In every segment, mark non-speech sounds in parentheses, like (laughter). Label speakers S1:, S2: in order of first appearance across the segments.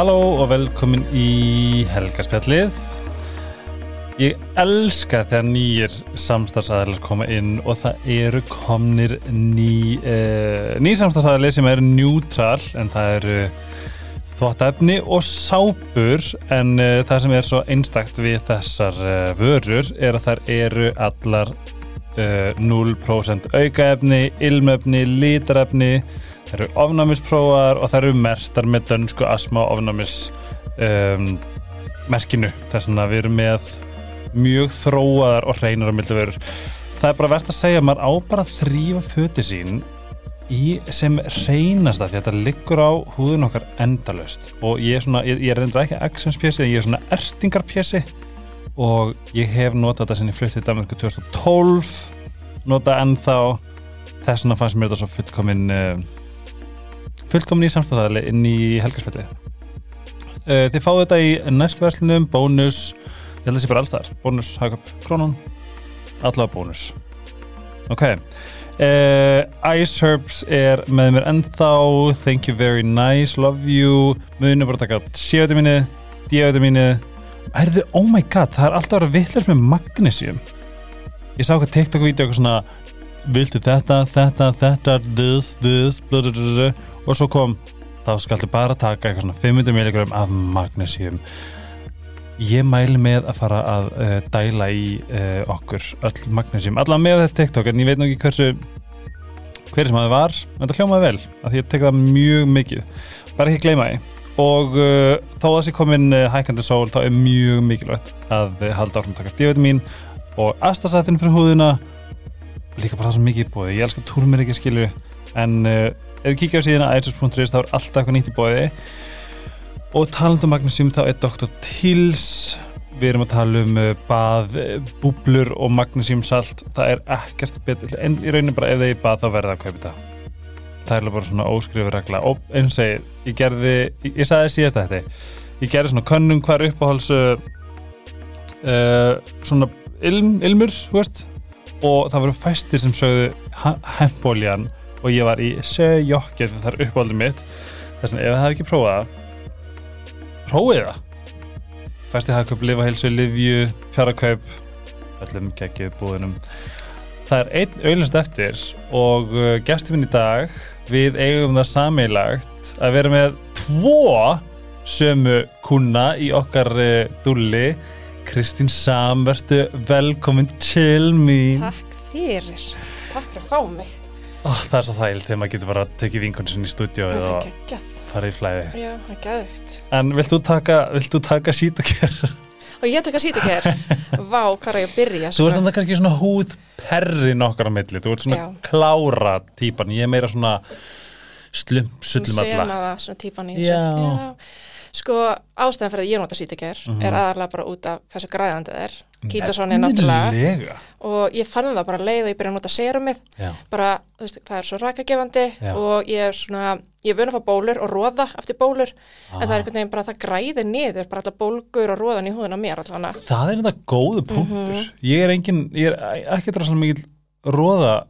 S1: Halló og velkomin í Helgarspjallið. Ég elska þegar nýjir samstagsæðilar koma inn og það eru komnir ný, uh, nýjir samstagsæðilir sem eru neutral en það eru þvóttefni og sápur en uh, það sem er svo einstakt við þessar uh, vörur er að þær eru allar uh, 0% aukaefni, ilmefni, litarefni það eru ofnæmisprófar og það eru mertar með dönsku asma ofnæmis um, merkinu. Þess að við erum með mjög þróaðar og hreinar á milli vörur það er bara verðt að segja að maður á bara þrýfa föti sín í sem reynast það því að þetta liggur á húðun okkar endalöst og ég er svona, ég, ég er reynda ekki accentspjessi, ég er svona ertingarpjessi og ég hef notað þetta sem ég flytti í Danmarku 2012 notað ennþá. Þess vegna fannst mér þetta svo fullkomin uh, fullkomin í samstæðaðli inn í helgarspillið uh, þið fáðu þetta í næstverslunum bónus, ég held að það sé bara allstaðar bónus, hagöp, krónun allavega bónus. Ok. Uh, Ice Herbs er með mér ennþá. Thank you very nice, love you. Munu bara taka C-vitamini D-vitamini Erðu, oh my god, það er alltaf að vera vittlust með magnesium Ég sá eitthvað TikTok-vídeó eitthvað svona Viltu þetta, þetta, þetta This, this, blablabla Og svo kom, þá skaltu bara taka eitthvað svona 500 mg af magnesium. Ég mæli með að fara að uh, dæla í uh, okkur öll magnesium, allavega með þetta TikTok en ég veit nú ekki hversu hver sem að það var, en það hljómaði vel að ég tek það mjög mikið. Bara ekki gleyma því. Og uh, þó að þessi komin hækandi sól þá er mjög mikilvægt að halda áfram taka D-vitamin og astasættin fyrir húðina líka bara það sem mikið bóði, ég elskar túrmir ekki skilu en ef við kíkja á síðan að iTunes.is þá er alltaf eitthvað nýtt í bóði og talandum magnesium þá er Dr. Tills við erum að tala um bað, búblur og magnesium salt. Það er ekkert betur. En í rauninu bara ef það er bað þá verða að kaupa það það er bara svona óskrifur regla. Og eins og segið, ég gerði ég, ég sagði síðast að þetta. Ég gerði svona könnum hver uppáhalds uh, svona ilm, ilmur, hú veist og það voru fæstir sem sögðu hempoljan og ég var í sögjokkið þar uppáhaldum mitt. Þess að ef það hefði ekki prófað prófið það. Fæsti hagkaup, lifaheilsu, livju fjarakaup öllum geggju búðunum það er einn auðlust eftir og uh, gestur minn í dag við eigum það sammeilagt að vera með tvo sömu kuna í okkar uh, dúli Kristín Sam, verðu velkomin til mín.
S2: Takk fyrir, takk fyrir að fá mig.
S1: Oh, Það er svo þægild þegar maður getur bara að tekið vinkonsin í stúdíu
S2: geggjað.
S1: fara í flæði.
S2: Já, það er geðvikt
S1: En vilt þú taka, taka sít og
S2: ég taka síta (laughs) hér Vá, hvað er ég að byrja
S1: Þú ert þannig kannski svona húð perri nokkar á milli, þú ert svona
S2: Já.
S1: klára típan, ég er meira svona slum, sullum alla.
S2: svona típan í
S1: Já.
S2: þessu. Sko, ástæðan fyrir að ég nota síta hér
S1: Mhm.
S2: er aðalega bara út af hversu græðandi það er Kítosón er náttúrulega og ég fann það bara leið og ég byrja að nota serumið
S1: Já.
S2: bara, þú veist, það er svo rakagefandi
S1: Já.
S2: og ég er svona ég er vun að fá bólur og róða eftir bólur en það er
S1: Ah.
S2: einhvern veginn bara að það græðir niður bara alltaf bólgur og róðan í húðun á mér allavega
S1: Það er þetta góðu punktur
S2: Mhm.
S1: Ég er engin, ég er ekki droslega mikil róða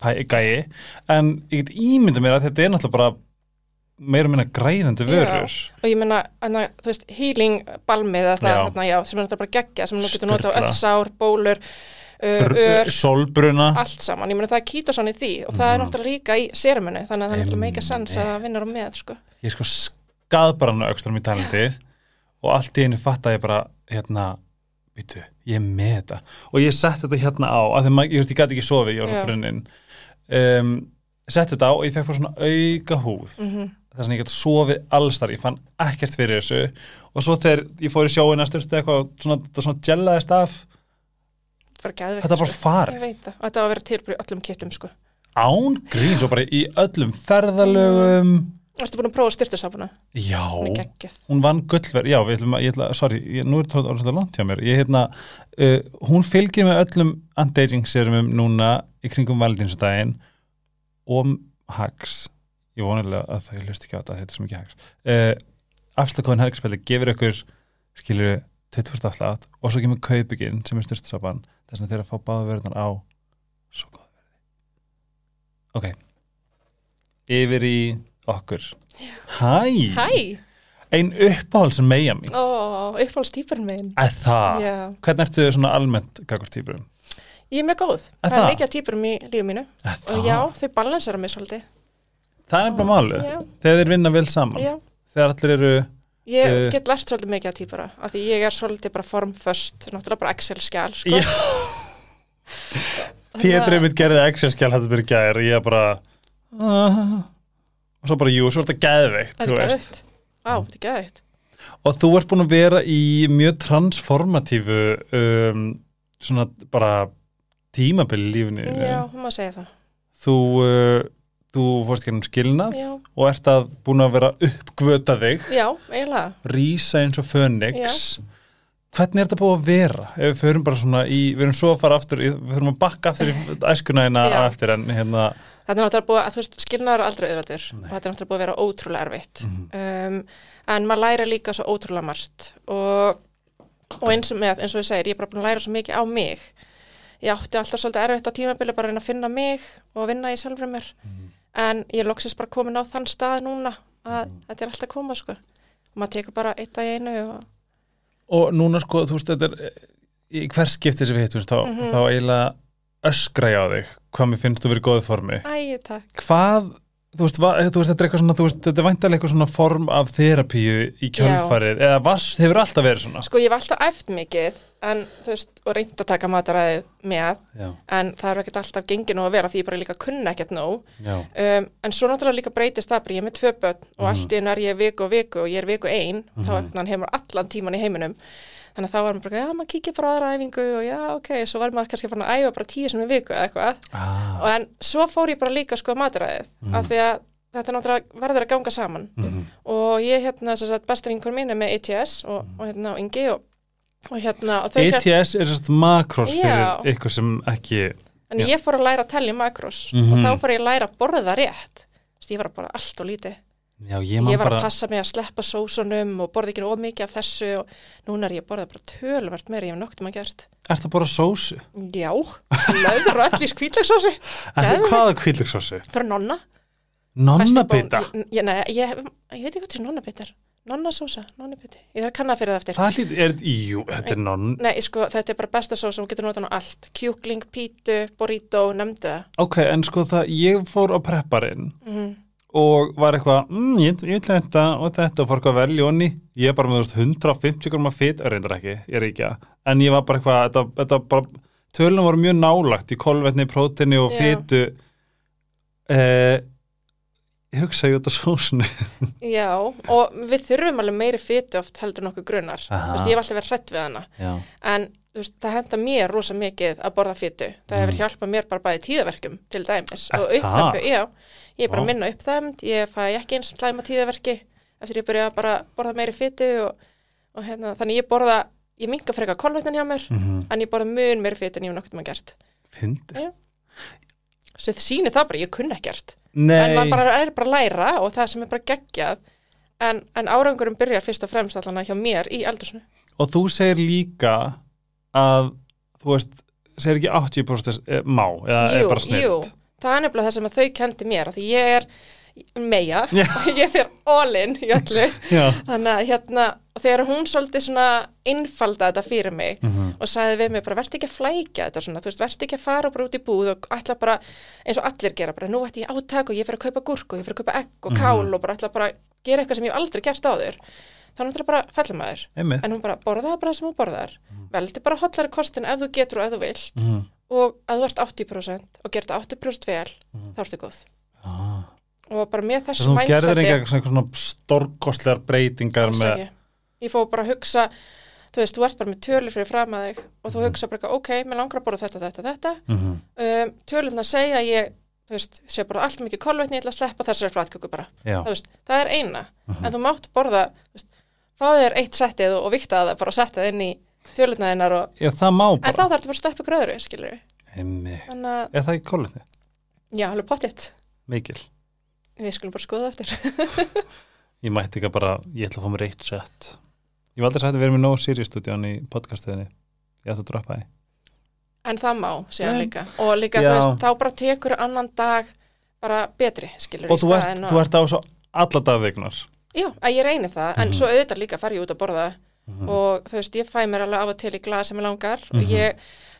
S1: gæi en ég get ímynda mér að þetta er náttúrulega bara meira minna græðandi vörur.
S2: Og ég meina, þú veist, healing balmið það,
S1: Já.
S2: hana, já, sem er þetta bara geggja sem nú getur notað á öll sár, bólur ör,
S1: Sólbruna.
S2: allt saman, ég meina það er kítosan í því og það er
S1: Mhm.
S2: náttúrulega líka í seruminu þannig að það er náttúrulega meika sens að það vinnur á með sko.
S1: Ég er sko skadbaran á aukstrum í talandi og allt í einu fatta ég bara hérna, býtu, ég er með þetta. Og ég sett þetta hérna á af því maður, ég, ég gæti ekki sofið, ég var svo
S2: Já.
S1: brunnin. Um, sett þetta á og ég fekk bara svona auka húð.
S2: Mm
S1: þess að ég gæti sofið allstar, ég fann ekkert fyrir þessu. Og svo þegar ég fór í sjóin að styrta eitthvað og svona, þetta svona gelaðist af. Þetta er bara
S2: sko.
S1: farið.
S2: Og þetta var að vera tilbúið í öllum kittum sko.
S1: án grín, svo bara í öllum ferðalögum.
S2: Ertu búin að prófa styrtusafuna?
S1: já,
S2: Hún er geggjuð.
S1: hún vann gullverð já, við ætlum að, ég ætla, sorry, ég, nú er þetta svolítið langt hjá mér, ég hérna uh, hún fylgir með öllum anti-aging serumum núna í kringum valdinsdægin og hags ég vonulega að það hlust ekki á þetta þetta er svo mikið hags. Uh, afslagkofin helgspilli gefur ykkur skilur 20% afslátt og svo kemur kaupikinn sem er styrstasaban þess að þeirra fá báða verðnar á svo góð verði. Ok. Yfir í okkur. Hæ,
S2: Hæ,
S1: ein uppáhald sem meia mín.
S2: Ó, uppáhaldstýpurinn minn.
S1: Eða það,
S2: Já,
S1: hvernig ertu þau svona almennt gagvart típurum?
S2: ég er mjög góð.
S1: Er
S2: Það er
S1: það?
S2: mikið af týpurum í lífu mínu.
S1: Eða
S2: og
S1: það,
S2: já, þau balansera mig svolítið
S1: það er bara málu
S2: Já,
S1: Þegar þeir vinna vel saman.
S2: Já.
S1: Þegar allir eru,
S2: Ég
S1: Eh.
S2: get lært svolítið mikið af týpura af því ég er svolítið bara formföst náttúrulega bara Excel-skjál sko.
S1: Pétur einmitt gerði Excel-skjál hættu byrja gær og ég er bara uh, og svo bara, jú, svo er þetta geðveikt
S2: Það er geðvægt Á, þetta er geðvægt
S1: og þú ert búin að vera í mjög transformatífu um, svona bara tímabili lífinu.
S2: Já, maður segja það.
S1: Þú, uh, þú fórst gennum skilnað
S2: Já,
S1: og ert að búin að vera uppgvöta þig.
S2: Já eiginlega.
S1: Rísa eins og fönix. Hvernig er þetta búið að vera? Ef við förum bara svona í, við erum svo að fara aftur við förum að bakka aftur í (laughs) æskunæðina
S2: Já.
S1: eftir en hérna.
S2: Þetta er náttúrulega búið að, þú veist, skilnaður aldrei auðveldur.
S1: Nei.
S2: og þetta er náttúrulega búið að vera ótrúlega erfitt.
S1: Mhm.
S2: um, en maður læra líka svo ótrúlega margt. Og, og eins og með, eins og ég segir, ég er bara búin að læra svo mikið á mig. Ég átti alltaf svolítið erfitt á tímabili bara að finna mig og vinna í sjálfur mér en ég er loksins bara komin á þann stað núna að þetta er alltaf að koma sko. Og maður tekur bara eitt í einu og
S1: og núna sko, þú veist, þetta er í hvers skipti sem við hittum þá,
S2: Mhm.
S1: þá eiginlega öskra ég á þig. Hvað mér finnst þú verið í góðu formi?
S2: Æ, takk.
S1: Hvað, þú veist, va, þú veist þetta er eitthvað svona, þú veist, þetta er væntalega eitthvað svona form af þerapíu í kjölfarið. Eða vas, hefur alltaf verið svona?
S2: Sko ég hef alltaf æft mikið en þú veist, og reynd að taka mataræðið með
S1: já,
S2: en það er ekkert alltaf gengið nú að vera því ég bara líka kunna ekkert
S1: já,
S2: um, en svo náttúrulega líka breytist það bara ég er með tvö börn og
S1: Mhm.
S2: allt í einu er ég viku og viku og ég er viku ein þá
S1: Mhm.
S2: ekkert hann hefur allan tíman í heiminum þannig að þá var maður bara, já maður kíkja bara aðra æfingu og já ok, svo var maður kannski farin að æfa bara tíu sem er viku eða eitthvað
S1: ah,
S2: og en svo fór ég bara líka sko mataræðið
S1: Mhm.
S2: af því að þetta náttúrulega verður að ganga saman
S1: mhm,
S2: og ég hérna þess að besta vinkur mín er með ETS og, og hérna og Ingi og, og hérna og
S1: ETS er sérst makrós fyrir ykkur sem ekki
S2: En
S1: Já.
S2: ég fór að læra að tellja makrós
S1: Mhm.
S2: og þá fór ég að læra að borða rétt. Ég var að borða allt og lítið.
S1: Já, ég
S2: Ég, var
S1: bara
S2: að passa mig að sleppa sósunum og borða ekki of mikið af þessu og núna er ég að borða bara tölvert meira ég hef noktum að gert.
S1: Ert það bara sósu?
S2: Já, löður og allir skvítlagsósu.
S1: En hvaða kvíðlegsósu?
S2: Fyrir nonna.
S1: Nonnabita?
S2: Ég, ég, nei, ég, ég veit ekki hvað til nonnabita er. Nonnasósa, nonnabiti. Ég þarf að kanna fyrir það eftir.
S1: Það hlýt, er, jú, þetta er nonn
S2: Nei, sko, þetta er bara besta sósa, hún getur notað á allt. Kjúkling, pítu, burrito, nefndi það.
S1: Ok, en sko það, ég fór á prepparinn
S2: Mm
S1: og var eitthvað, mm, ég, ég ætla þetta og þetta. Og fór eitthvað að velja onni. Ég er bara með þú veist, 150 grama fit, reyndar ekki ég er ekki að, en ég var bara eitthvað þetta, þetta bara, tölunum voru mjög nálagt í kolvetni, prótini og
S2: Já.
S1: fitu. Eh, hugsa ég út af sósunu
S2: Já, og við þurfum alveg meiri fytu oft heldur nokkuð
S1: Aha.
S2: veist, ég hef alltaf verið hrætt við hana.
S1: Já,
S2: En veist, það henda mér rosa mikið að borða fytu. Það hefur hjálpað mér bara bæði tíðaverkum til dæmis.
S1: Er
S2: og uppþempu, já. Ég er bara minna uppþemd, ég fæ ekki eins slæma tíðaverki eftir ég byrja að bara borða meiri fytu og, og hérna, þannig ég borða, ég minka frekar kolvetnin hjá mér,
S1: mm
S2: en ég borða mun meiri fytu en ég hef nokkuð maður gert.
S1: fyndi
S2: Svo það sýnir það bara, ég kunna ekkert.
S1: Nei,
S2: En maður bara er bara að læra og það sem er bara geggjað. En, en árangurum byrjar fyrst og fremst allan hjá mér í eldursinu.
S1: og þú segir líka að, þú veist segir ekki 80% er- má eða er bara snilt
S2: það er nefnilega það sem að þau kendi mér af því ég er meja (laughs) og ég fer all-in í öllu. Þannig að hérna þegar hún svolítið svona innfalda þetta fyrir mig
S1: mm
S2: og sagði við mig bara verði ekki að flækja þetta svona, þú veist, verði ekki að fara bara út í búð og ætla bara, eins og allir gera bara, nú ætti ég átak og ég fyrir að kaupa gúrk og ég fyrir að kaupa egg og
S1: Mhm.
S2: kál og bara ætla bara að gera eitthvað sem ég hef aldrei gert áður. Þannig að það bara fellum maður.
S1: Einmitt.
S2: En hún bara bara það sem hún borðar. Veldi bara hollari kostin ef þú getur og ef þú vilt.
S1: Mm
S2: og að þú ert 80% og þetta 80% vel,
S1: Mhm.
S2: þá ertu góð.
S1: Ah.
S2: Og bara með
S1: Þess
S2: þessu
S1: að þú gerðir eitthvað svona, stórkostlegar breytingar
S2: alls
S1: með
S2: ekki. ég fór bara að hugsa þú veist, þú ert bara með tölur fyrir fram að þig og þú
S1: Mhm.
S2: hugsa bara, ok, mér langar að borða þetta, þetta, þetta.
S1: Mm
S2: um, tölurna segja að ég þú veist, sé bara allt mikið kolvetni, ég ætla að sleppa þessari flatköku bara, þú veist, það er eina.
S1: Mhm.
S2: en þú mátt borða, þú veist, fá þér eitt settið og, og vikta það bara og setja það inn í tölurna þinnar og,
S1: Já, það má
S2: en þá þarf þetta bara að skilur við
S1: það
S2: skulum bara skoða það eftir (laughs)
S1: Ég mætti ekki bara, ég ætla að fá mér eitt sett Ég sætt að vera með nóg Sirius-stúdíón í podcastuðinni Ég ætla að droppa því
S2: En það má, segja líka. Og líka, þú veist, þá bara tekur annan dag bara betri, skilur
S1: Og þú ert, þú ert á svo alla dagvegnar
S2: Já, að ég reyni það, en
S1: Mhm.
S2: svo auðvitað líka fara ég út að borða
S1: Mhm.
S2: og þú veist, ég fæ mér alveg af og til í glas sem ég langar og
S1: Mhm.
S2: ég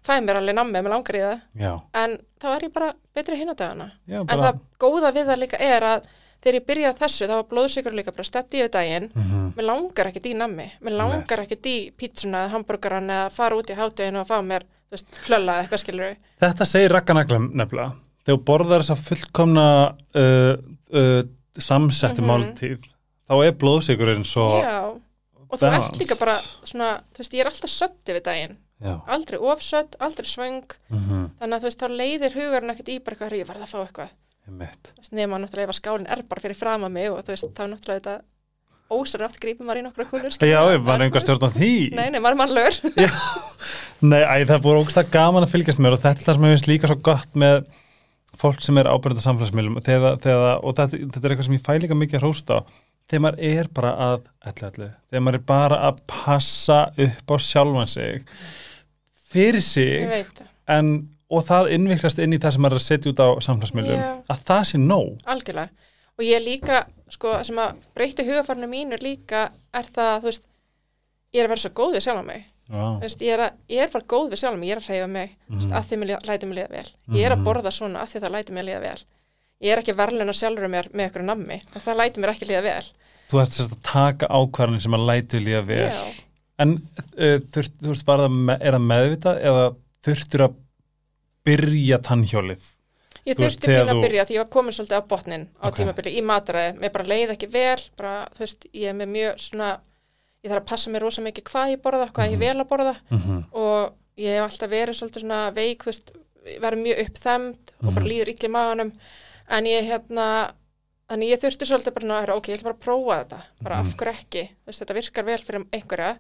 S2: fæ mér alveg nammi ég langar í það,
S1: Já,
S2: en þá er ég bara betri hinn á dagana.
S1: já
S2: En það góða við það líka er að þegar ég byrjaði þessu, þá var blóðsikur líka bara stætti yfir daginn,
S1: Mhm.
S2: mér langar ekkert í nammi, mér langar ekkert í pítsuna eða hambúrgaran eða fara út í hátteginu og fá mér, eða eitthvað skilur
S1: Þetta segir rakkanagla nefnilega. Þegar borðar þessa fullkomna uh, uh, samsettu
S2: Mhm.
S1: máltíð þá er blóðsigurinn svo
S2: Já, og ert
S1: balance.
S2: líka bara svona, þú veist, ég er alltaf sött yfir daginn,
S1: Já.
S2: aldrei ofsött, aldrei svöng,
S1: Mhm.
S2: þannig að þú veist, þá leiðir hugarinn ekkert í bara eitthvað, ég verð að fá eitthvað. Nema náttúrulega ef að skálinn er bara fyrir fram að mig og þú veist, þá náttúrulega þetta ósar oft grípum maður í nokkra kúlur. skilur.
S1: Já, ég var einhver stjórn á því
S2: Nei, nei, maður er mannlegur. (laughs)
S1: Nei, æ, það búin ógst gaman að fylgjast með og þetta sem ég finnst líka svo gott með fólk sem er ábyrðað samfélagsmiðlum þegar, þegar, og þetta, þetta er eitthvað sem ég fæ líka mikið að hrósta á þegar maður er bara að ætlu, ætlu, þegar maður er bara að passa upp á sjálfan sig fyrir sig en, og það innviklast inn í það sem maður er að setja út á samfélagsmiðlum að það sé nóg
S2: algjörlega. Og ég líka, sko, sem að breyti hugafarnu mínu líka er það, þú veist, ég er að vera svo góð við sjálf mig. Þú veist, ég er, að, ég er bara góð við sjálf mig, ég er að hreyfa mig, veist,
S1: Mhm.
S2: að því mér læti mér líða vel. Ég er að
S1: Mhm.
S2: borða svona að því það læti mér líða vel. Ég er ekki verðluna sjálfur mér með ykkur nammi, en það læti mér ekki líða vel.
S1: þú ert sérst að taka ákvarðin sem að lætu líða vel
S2: Já.
S1: En uh, þurft, þú veist, það, me- er það meðvitað eða þurftur að byrja tannhjólið?
S2: Ég þurfti að
S1: þú-
S2: byrja því ég var komin svolítið á botnin á
S1: Ok.
S2: tímabili í matræði, mér bara leið ekki vel bara, þú veist, ég er með mjög svona ég þarf að passa mér rosa mikið hvað ég borða hvað
S1: Mhm.
S2: ég vel að borða
S1: Mm -hmm.
S2: og ég hef alltaf verið svolítið svona veik, þú veist, verið mjög uppþemd og bara
S1: Mhm.
S2: líður illa í maðanum en ég hérna Þannig ég þurfti svolítið bara að, ok, ég ætla bara að prófa þetta, bara
S1: Mhm.
S2: af hverju ekki, þú veist, þetta virkar vel fyrir einhverja,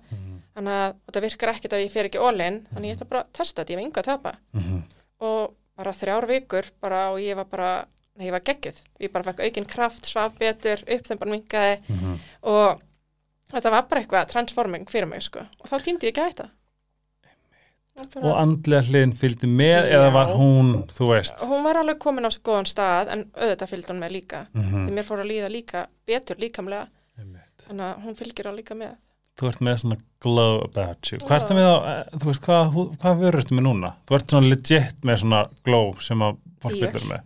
S2: þannig að þetta virkar ekkert ef ég fer ekki all-in, þannig ég ætla bara að testa þetta, ég hef enga að tapa
S1: Mhm.
S2: og bara þrjár vikur bara og ég var bara, nei ég var geggjuð ég bara fekk aukinn kraft, svaf betur upp þeim bara minkaði
S1: Mhm.
S2: og þetta var bara eitthvað transforming fyrir mig sko og þá tímdi ég ekki að þetta Og
S1: andlega hlinn fylgdi með
S2: Já.
S1: eða var hún, þú veist?
S2: hún var alveg komin á svo góðan stað en auðvitað fylgdi hún með líka
S1: Mm
S2: því mér fór að líða líka betur líkamlega
S1: Einmitt.
S2: þannig að hún fylgir á líka með
S1: Þú ert með svona glow about you. Hvað ertu með á, eh, þú veist, hvað, hvað vörur ertu með núna? Þú ert svona legit með svona glow sem að fólk byrður með.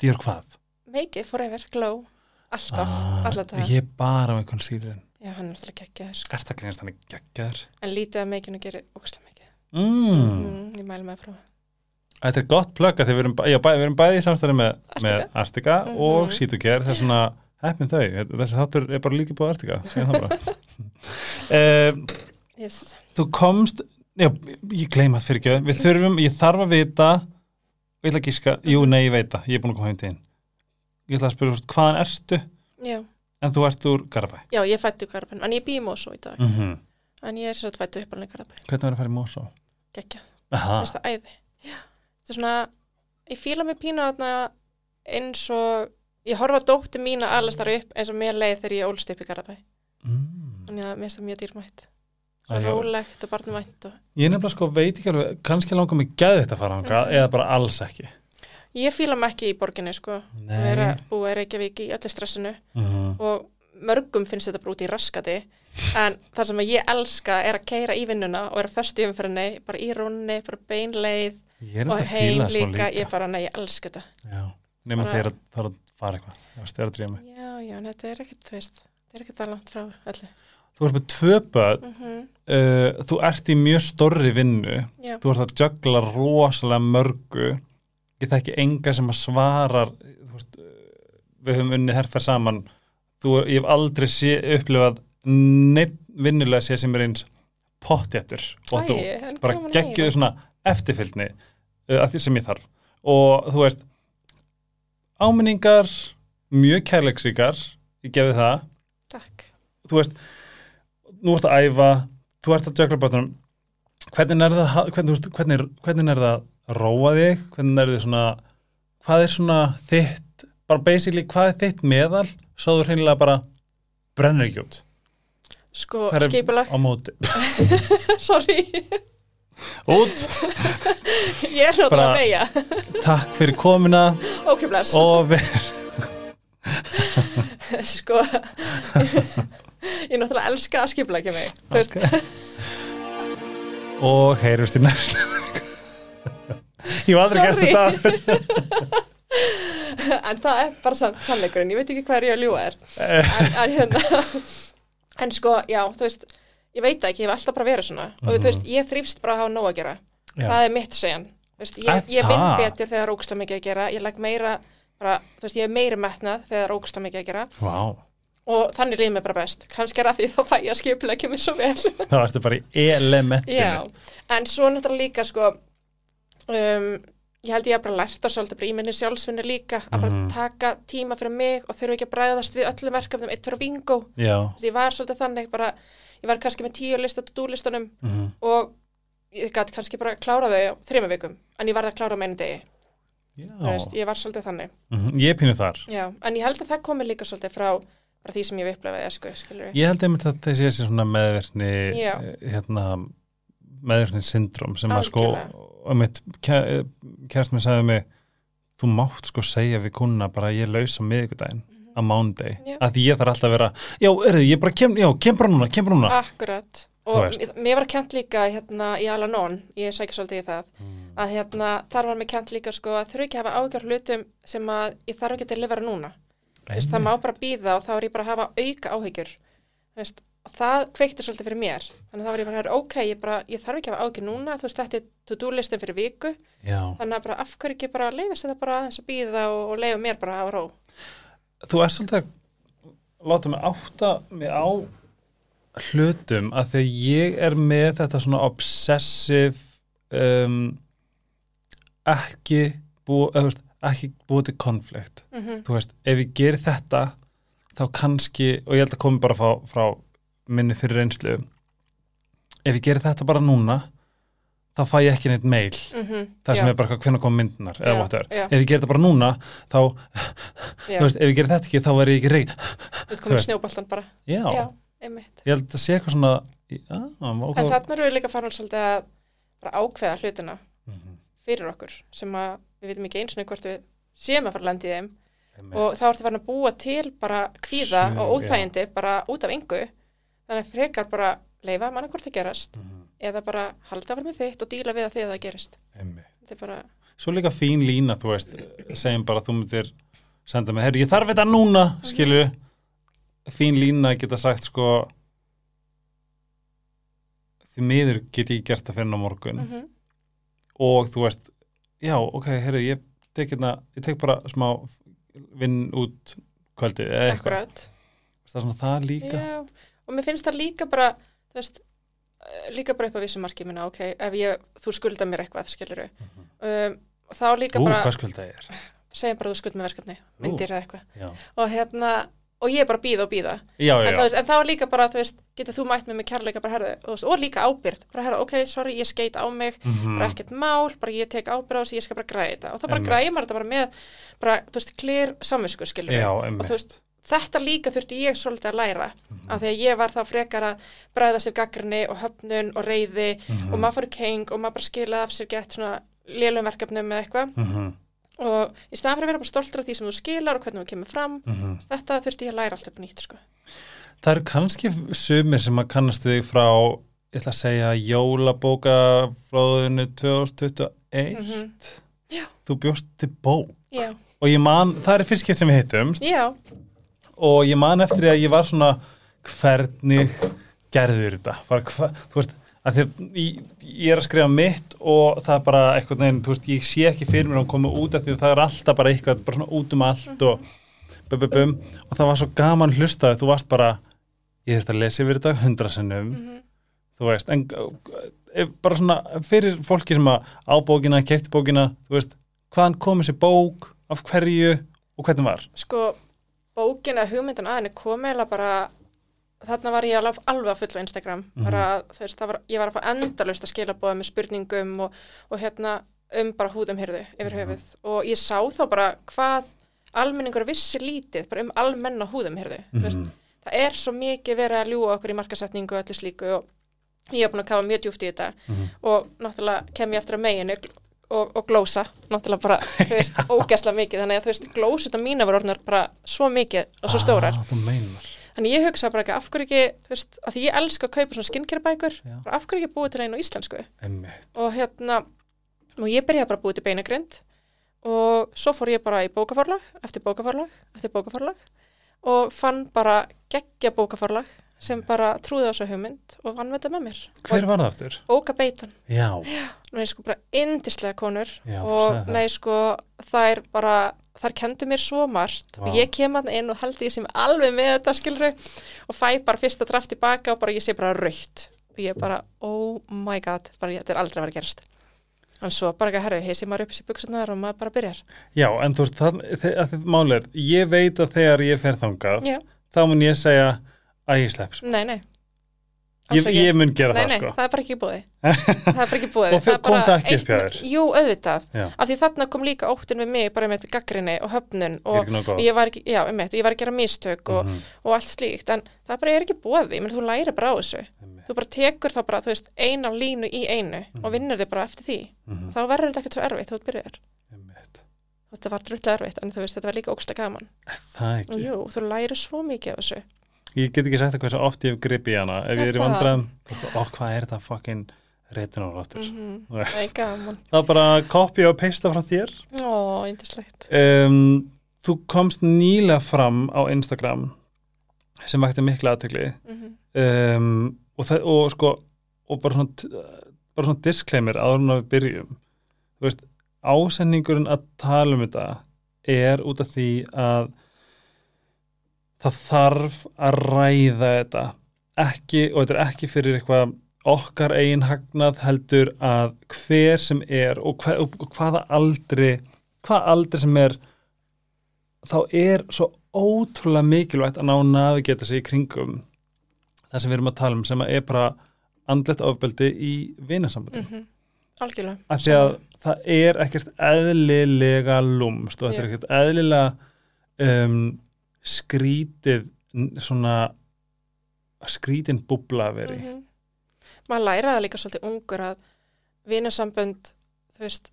S1: Dýr hvað?
S2: make it forever glow alltaf,
S1: Ah,
S2: alltaf
S1: Ég er bara með concealerinn.
S2: já, hann er alltaf geggjaður.
S1: Skartagrínast hann er geggjaður.
S2: en lítið af make-inu gerir ógstlega mikið
S1: Mm.
S2: mm, ég mælu með að prófa
S1: Þetta er gott plugg að þið við erum, bæ- já, bæ, við erum bæði í samstæði með,
S2: Artika.
S1: með Artika
S2: Mhm.
S1: og Sítugger, það er svona heppin þau, þessi þáttur er bara líka búið Artika, segjum það bara. (laughs) uh,
S2: yes.
S1: þú komst, já, ég gleyma það fyrir ekki, við þurfum, ég þarf að vita, ég ætla að gíska, jú, nei, ég veit það, ég er búin að koma heim til þín. Ég ætla að spyrja, hvaðan ertu,
S2: já,
S1: en þú ert úr Garabæ.
S2: já, ég fættu Garabæn en ég bý í Mosó í dag.
S1: Mm -hmm.
S2: en ég er sér að fættu upp alveg Garabæn
S1: Hvernig var að fara í
S2: mér finnst það æði. Já, þetta er svona, ég fíla mig þarna eins og ég horfa á dóttir mína alveg starf upp eins og mér leið þegar ég ólst upp í Garabæ
S1: mm.
S2: Þannig að mér finnst það mjög dýrmætt
S1: Það er-
S2: rólegt og barnvænt og
S1: Ég nefnilega sko veit ekki alveg, kannski langar mig geðvitt að fara hanga,
S2: Mhm.
S1: eða bara alls ekki.
S2: ég fíla mig ekki í borginni sko vera búa í Reykjavík í öllu stressinu
S1: Mhm.
S2: og mörgum finnst þetta bara út í raskati en það sem ég elska er að keira í vinnuna og er að föst í umferðinni bara í rónni, bara beinleið
S1: er
S2: og
S1: þetta að
S2: heim líka,
S1: líka.
S2: ég bara, nei, ég elska þetta
S1: Já, nema að það er að fara eitthvað. Já, stjara að drífa mig.
S2: já, já, þetta er ekkert, veist þetta er ekkert það langt frá öllu
S1: Þú ert með tvö börn,
S2: mm
S1: uh, þú ert í mjög stórri vinnu,
S2: já,
S1: þú ert að jögla rosalega mörgu. Ég þekki enga sem að svarar, þú veist, uh, við höfum unnið herfer saman. Þú, ég hef aldrei sé, upplifað neitt vinnulega sé sem er eins pottjættur og þú.
S2: Æi, en
S1: bara
S2: heyra.
S1: svona eftirfylgni uh, að því sem ég þarf og þú veist áminningar mjög kærleiksríkar ég gefi það,
S2: takk,
S1: þú veist nú ert að æfa, þú ert að jökla bátunum hvernig er það hvernig, hvernig, hvernig er það að róa þig, hvernig er þið svona hvað er svona þitt bara basically hvað er þitt meðal? Svo þú hreinlega bara brennir ekki út.
S2: Sko,
S1: Hvað
S2: skipulag.
S1: á móti, (laughs)
S2: sorry,
S1: út.
S2: Ég er náttúrulega að beigja
S1: takk fyrir komina
S2: ok, bless,
S1: og við (laughs)
S2: sko ég náttúrulega elska að skipla ekki mig þú veist,
S1: og heyrjumst í næst ég var aldrei gert þetta (laughs)
S2: en það er bara sann, sannleikurinn, ég veit ekki hvað er ég að ljúga þér en, en hérna. En sko, já, þú veist ég veit ekki, ég hef alltaf bara verið svona. Og þú veist, ég þrýfst bara að hafa nóg að gera.
S1: Já.
S2: það er mitt segjan veist,
S1: Er
S2: ég, ég vinn betur þegar það er ógsta mikið að gera. Ég legg meira, bara, þú veist, ég er meira metnað þegar það er ógsta mikið að gera.
S1: Vá,
S2: og þannig líður mér bara best. Kannski er að því þá fæ ég að skipla ekki mér svo vel.
S1: Þá ertu bara í elementinu.
S2: Já, en svo náttúrulega líka sko um, ég held ég að bara lært það svolítið bara í minni sjálfsvinni líka að bara
S1: Mhm.
S2: taka tíma fyrir mig og þurfa ekki að bræðast við öllum verkefnum. Eitt fyrir bingo. Ég var svolítið þannig bara ég var kannski með tíu lista til dúlistanum
S1: Mhm.
S2: og ég gæti kannski bara klára þau á þrejum vikum en ég varði að klára á meinu degi. Veist, ég var svolítið þannig.
S1: Mhm. Ég er pínu þar.
S2: Já, en ég held að það komi líka svolítið frá bara því sem ég hef upplefað esku, skilur
S1: Ég held einmitt að þessi er svona meðverkni eh, hérna meðverkni syndrom sem að sko
S2: Algjörlega.
S1: og mitt kærst mér sagði mig þú mátt sko segja við kuna bara að ég lausa miðvikudaginn á mándegi
S2: Mhm. Já.
S1: að því ég þarf alltaf að vera já, erðu, ég bara kem, já, kem bara núna, kem bara núna
S2: Akkurat og mér var kent líka hérna í Alanon, ég sækja svolítið í það
S1: Mm.
S2: að hérna, þar var mér kent líka sko að þurfi ekki að hafa ágjör hlutum sem að ég þarf ekki að delivera núna Veist, það má bara býða og þá er ég bara að hafa auka áhyggjur. Veist, og það kveikti svolítið fyrir mér. Þannig að þá var ég bara, "Heyrðu, ok, ég, bara, ég þarf ekki að hafa áhyggjur núna þú veist, þetta er to-do listin fyrir viku.
S1: Já.
S2: þannig að bara af hverju ekki bara leifast þetta bara aðeins að býða og, og leifa mér bara að hafa ró?
S1: Þú er svolítið að láta mig átta mig á hlutum að þegar ég er með þetta svona obsessive um, ekki búið, ekki búið til konflikt.
S2: Mm -hmm.
S1: þú veist, ef ég geri þetta þá kannski, og ég held að komi bara frá, frá minni fyrir reynslu ef ég geri þetta bara núna þá fæ ég ekki neitt mail. Það sem er bara hvernig kom myndunar eða
S2: Já,
S1: whatever.
S2: já.
S1: ef ég geri þetta bara núna þá,
S2: já,
S1: þú veist, ef ég geri þetta ekki þá er ég ekki
S2: við
S1: þú
S2: komum
S1: veist.
S2: snjóboltan bara.
S1: Já,
S2: já,
S1: ég held að sé eitthvað svona já, ok.
S2: Þannig erum við líka farin svolítið að bara ákveða hlutina
S1: Mhm,
S2: fyrir okkur sem að við vitum ekki eins og hvort við séum að fara að landa í þeim.
S1: Einmitt.
S2: og þá ertu farin að búa til bara kvíða
S1: Sjö,
S2: og óþægindi bara út af yngu þannig að frekar bara leifa manna hvort það gerast
S1: Mhm,
S2: eða bara halda að vera með þitt og díla við að því að það gerist. Er bara,
S1: svo líka fín lína, þú veist segjum bara þú myndir senda mig, herru, ég þarf þetta núna skilju, fín lína geta sagt sko því miður get ég gert það fyrir á morgun.
S2: Mm -hmm.
S1: og þú veist, já, ok, herru ég tek, hérna, ég tek bara smá vinn út kvöldið eða eitthvað, það er svona það líka?
S2: Já, og mér finnst það líka bara þú veist, eh, líka bara upp á vissu marki minna, ok, ef ég, þú skulda mér eitthvað skiluru um, og þá líka
S1: Ú,
S2: bara,
S1: hvað skuld það er?
S2: segjum bara þú skuld með verkefni myndir eða eitthvað. og hérna, og ég er bara að býða og býða
S1: já, já,
S2: en, veist, en þá er líka bara, þú veist, getur þú mætt með mig kærleika bara herði, og, og líka ábyrð bara herði, ok, sorry, ég skeit á mig
S1: Mhm.
S2: bara ekkert mál, bara ég tek ábyrð á þessu ég skal bara græða þetta, og þá bara græði maður þetta bara með, bara, þú veist, klir samvisku skilur
S1: já,
S2: og þú veist, þetta líka þurfti ég svolítið að læra.
S1: Mhm.
S2: af því að ég var þá frekar að bræðast af gaggrinni og höfnun og reyði
S1: Mhm.
S2: og maður fór í keng og maður bara skilaði af sér gett svona og í staðan fyrir að vera bara stoltur af því sem þú skilar og hvernig þú kemur fram
S1: mhm.
S2: þetta þurfti ég að læra alltaf nýtt sko.
S1: Það eru kannski sumir sem að kannast þig frá, ég ætla að segja, jólabókaflóðinu 2021.
S2: Mhm. Já.
S1: Þú bjóst til bók.
S2: já,
S1: Og ég man, það er fyrst skipt sem við hittumst
S2: já,
S1: og ég man eftir því að ég var svona, hvernig gerður þetta? Hva, þú veist, að því ég, er að skrifa mitt og það er bara eitthvað neginn, þú veist, ég sé ekki fyrir mér að koma út af því að það er alltaf bara eitthvað, bara svona út um allt og bum, bum, bum, og það var svo gaman hlustaði, þú varst bara, ég þurfti að lesa yfir þetta hundra sinnum,
S2: mhm,
S1: þú veist, en ef, bara svona fyrir fólki sem að á bókina, kefti bókina, þú veist, hvaðan kom þessi bók, af hverju og hvernig var?
S2: sko bókin að hugmyndin að henni kom eða bara þarna var ég alveg, alveg að fulla á Instagram
S1: Mhm.
S2: bara, þú veist, var, ég var að fá endalaust að skila bóða með spurningum og, og hérna um bara húðum hyrðu yfir
S1: Mhm.
S2: höfuð og ég sá þá bara hvað almenningur vissi lítið bara um almenna húðum hyrðu mm
S1: Mhm.
S2: það er svo mikið verið að ljúa okkur í markasetningu og öllu slíku og ég er búin að kafa mjög djúft í þetta
S1: Mhm.
S2: og náttúrulega kem ég eftir að meginu og, og glósa, náttúrulega bara, (laughs) þú veist, ógæsla mikið, þannig að þú veist, glósita mína voru orðnar bara svo mikið og svo stórar.
S1: ah, þú meinar
S2: Þannig ég hugsa bara ekki, af hverju ekki, þú veist, að því ég elska að kaupa svona skincare bækur,
S1: Já.
S2: bara af hverju ekki búið til einu íslensku.
S1: Einmitt.
S2: Og hérna, og ég byrjaði bara að búið til beinagrind og svo fór ég bara í bókaforlag, eftir bókaforlag, eftir bókaforlag og fann bara geggja bókaforlag sem bara trúði á þessu hugmynd og vann með þetta með mér.
S1: Hver var það aftur?
S2: Bóka beitan.
S1: Já,
S2: Nei, sko, bara indislega konur
S1: Já,
S2: og
S1: það.
S2: nei, sko, þær bara, þær kendu mér svo margt
S1: Vá.
S2: og ég kem hann inn og held ég sem alveg með þetta, skilru, og fæ bara fyrsta draft tilbaka og bara ég sé bara raukt og ég bara, oh my god, bara þetta er aldrei að vera að gerast. En svo bara ekki að herru, heisi maður upp þessi buksunar og maður bara byrjar.
S1: já, en þú veist, það, þe- að þið mál er, ég veit að þegar ég fer þangað,
S2: Já,
S1: þá mun ég segja að ég slepp.
S2: nei, nei.
S1: Ég, ég mun gera
S2: Nei,
S1: það,
S2: nei,
S1: sko.
S2: það er bara ekki búið. (laughs) það er bara ekki búið.
S1: Og fyrir- kom það ekki upp hjá
S2: eitt-
S1: þér?
S2: Jú, auðvitað.
S1: Já,
S2: Af því þarna kom líka óttin við mig bara með gaggrinni og höfnun og ég var ekki, já, einmitt, ég var að gera mistök og,
S1: Mhm,
S2: og allt slíkt, en það bara er ekki búið menn þú læri bara á þessu,
S1: einmitt.
S2: þú bara tekur þá bara, þú veist, eina línu í einu og vinnur þig bara eftir því,
S1: Mhm,
S2: þá verður þetta ekkert svo erfitt þú byrjar, þetta var drullu erfitt en þú veist, þetta var líka ógsta gaman
S1: Það ekki.
S2: Jú, þú læri svo mikið af þessu
S1: Ég get ekki sagt það hversu oft ég hef gripið í hana. Ef ég er í vandræðum, ó, hvað er þetta fucking retinóláttur?
S2: mm
S1: Þú
S2: Það er
S1: bara copy og paste frá þér.
S2: Ó,
S1: Um, þú komst nýlega fram á Instagram sem vakti mikla aðtegli
S2: mm
S1: um, og, og sko og bara svona, bara svona disclaimer áður en að við byrjum. Þú veist, ásendingurinn að tala um þetta er út af því að það þarf að ræða þetta. Ekki, og þetta er ekki fyrir eitthvað okkar eigin hagnað heldur að hver sem er og, hver, og hvaða aldri hvaða aldri sem er þá er svo ótrúlega mikilvægt að ná að navigeta sig í kringum það sem við erum að tala um sem er bara andlegt ofbeldi í vinasambandi
S2: -hmm. Algjörlega.
S1: Af því að það er ekkert eðlilega lúmst og þetta er ekkert eðlilega um, skrítið svona skrítin búbla að veri
S2: -hmm. Maður læra það líka svolítið ungur að vinasambönd, þú veist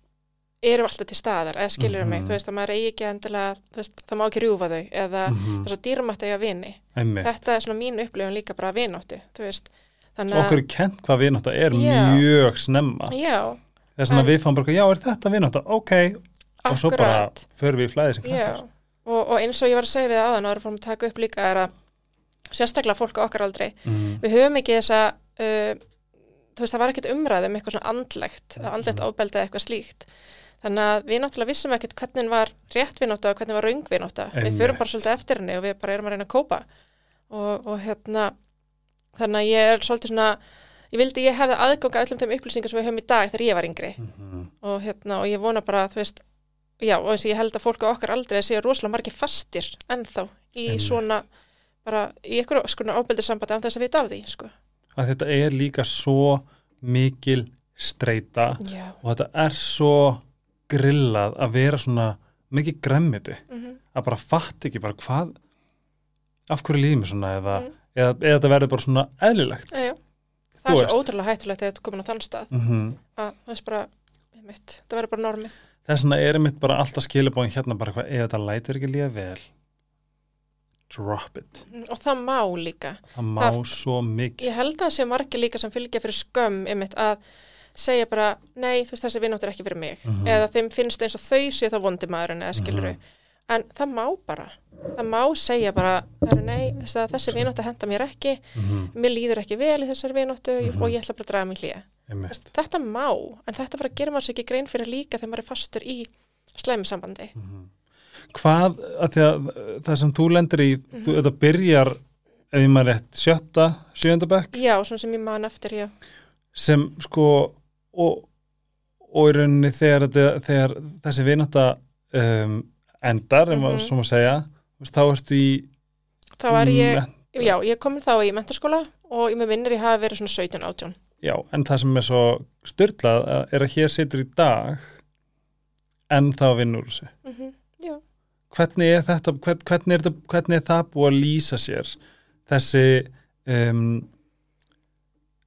S2: eru alltaf til staðar, eða skilur mig
S1: Mhm.
S2: þú veist, að maður eigi ekki endilega, þú veist, það má ekki rjúfa þau, eða
S1: mm
S2: það er svo dýrmætt að eiga vini.
S1: -hmm.
S2: þetta er svona mín upplifun líka bara að vináttu þú veist, þannig
S1: okkur er kent hvað vinátta er
S2: Já.
S1: mjög snemma.
S2: Já,
S1: þess að við fáum bara, já er þetta vinátta, ok. Og svo bara
S2: akkurat.
S1: förum við í flæði sem krakkar
S2: og, og eins og ég var að segja við aðan áður fórum að taka upp líka er að sérstaklega fólk á okkar aldrei
S1: mm.
S2: við höfum ekki þessa uh, þú veist, það var ekkert umræð um eitthvað svona andlegt andlegt
S1: Mhm.
S2: ofbeldi eða eitthvað slíkt þannig að við náttúrulega vissum ekkert hvernig var rétt vinóta og hvernig var raung við
S1: Einmitt.
S2: förum bara svolítið eftir henni og við bara erum að reyna að kópa og, og hérna þannig að ég er svolítið svona ég vildi ég hefði aðganga öllum þeim upplýsingar sem við höfum í dag þegar ég var yngri
S1: Mm
S2: og hérna og ég vona bara þú veist já og eins og ég held að fólk á okkar aldrei séu rosalega margir fastir ennþá í
S1: Einmitt.
S2: svona bara í ykkur skonar ábyldisambandi án þess að vita af því sko.
S1: að þetta er líka svo mikil streyta
S2: já
S1: og þetta er svo grillað að vera svona mikið gremmiti
S2: mm
S1: að bara fatt ekki bara hvað af hverju líðum við svona eða,
S2: Mm.
S1: eða, eða þetta verður bara svona eðlilegt
S2: Já, já.
S1: Þú
S2: Það er
S1: veist.
S2: svo ótrúlega hættulegt þegar þetta er komin á þann stað
S1: mm
S2: að það er bara, mitt, það verður bara normið.
S1: Þess vegna er mitt bara alltaf skilabóðin hérna bara hvað, ef þetta lætur ekki líða vel drop it
S2: Og það má líka.
S1: það má
S2: Það-
S1: svo mikið
S2: Ég held að það sé margir líka sem fylgja fyrir skömm einmitt að segja bara, nei, þú veist þessi vinnótt er ekki fyrir mig.
S1: Mhm.
S2: Eða þeim finnst eins og þau séu þá vondi maðurinn eða skiluru.
S1: Mhm.
S2: En það má bara. Það má segja bara, "Herru, nei, þessi vinnótt henda mér ekki,
S1: mm
S2: mér líður ekki vel í þessari vinnóttu
S1: Mhm.
S2: og ég ætla bara að draga mig hlýja.
S1: -hmm.
S2: Þetta má, en þetta bara gerir maður sér ekki grein fyrir líka þegar maður er fastur í slæmisambandi.
S1: Mhm. hvað, að að það sem þú lendir í,
S2: Mhm.
S1: þú, þetta byrjar ef ég maður rétt, sjötta, sjöunda bekk
S2: Já, svona sem ég man eftir, já.
S1: sem sko og, og í rauninni þegar, þetta, þegar þessi vinátta um, endar, mm
S2: Mhm.
S1: -hmm. sem að segja þá ertu í
S2: Þá var ég, já, ég kom þá í mentaskóla og ég með vinnir ég hafi verið svona 17 átjón.
S1: Já, en það sem er svo styrlað að- er að hér situr í dag en þá vinnur þessu
S2: Mm Já,
S1: hvernig er þetta hvern, hvernig, er þetta, hvernig er það búið að lýsa sér þessi um,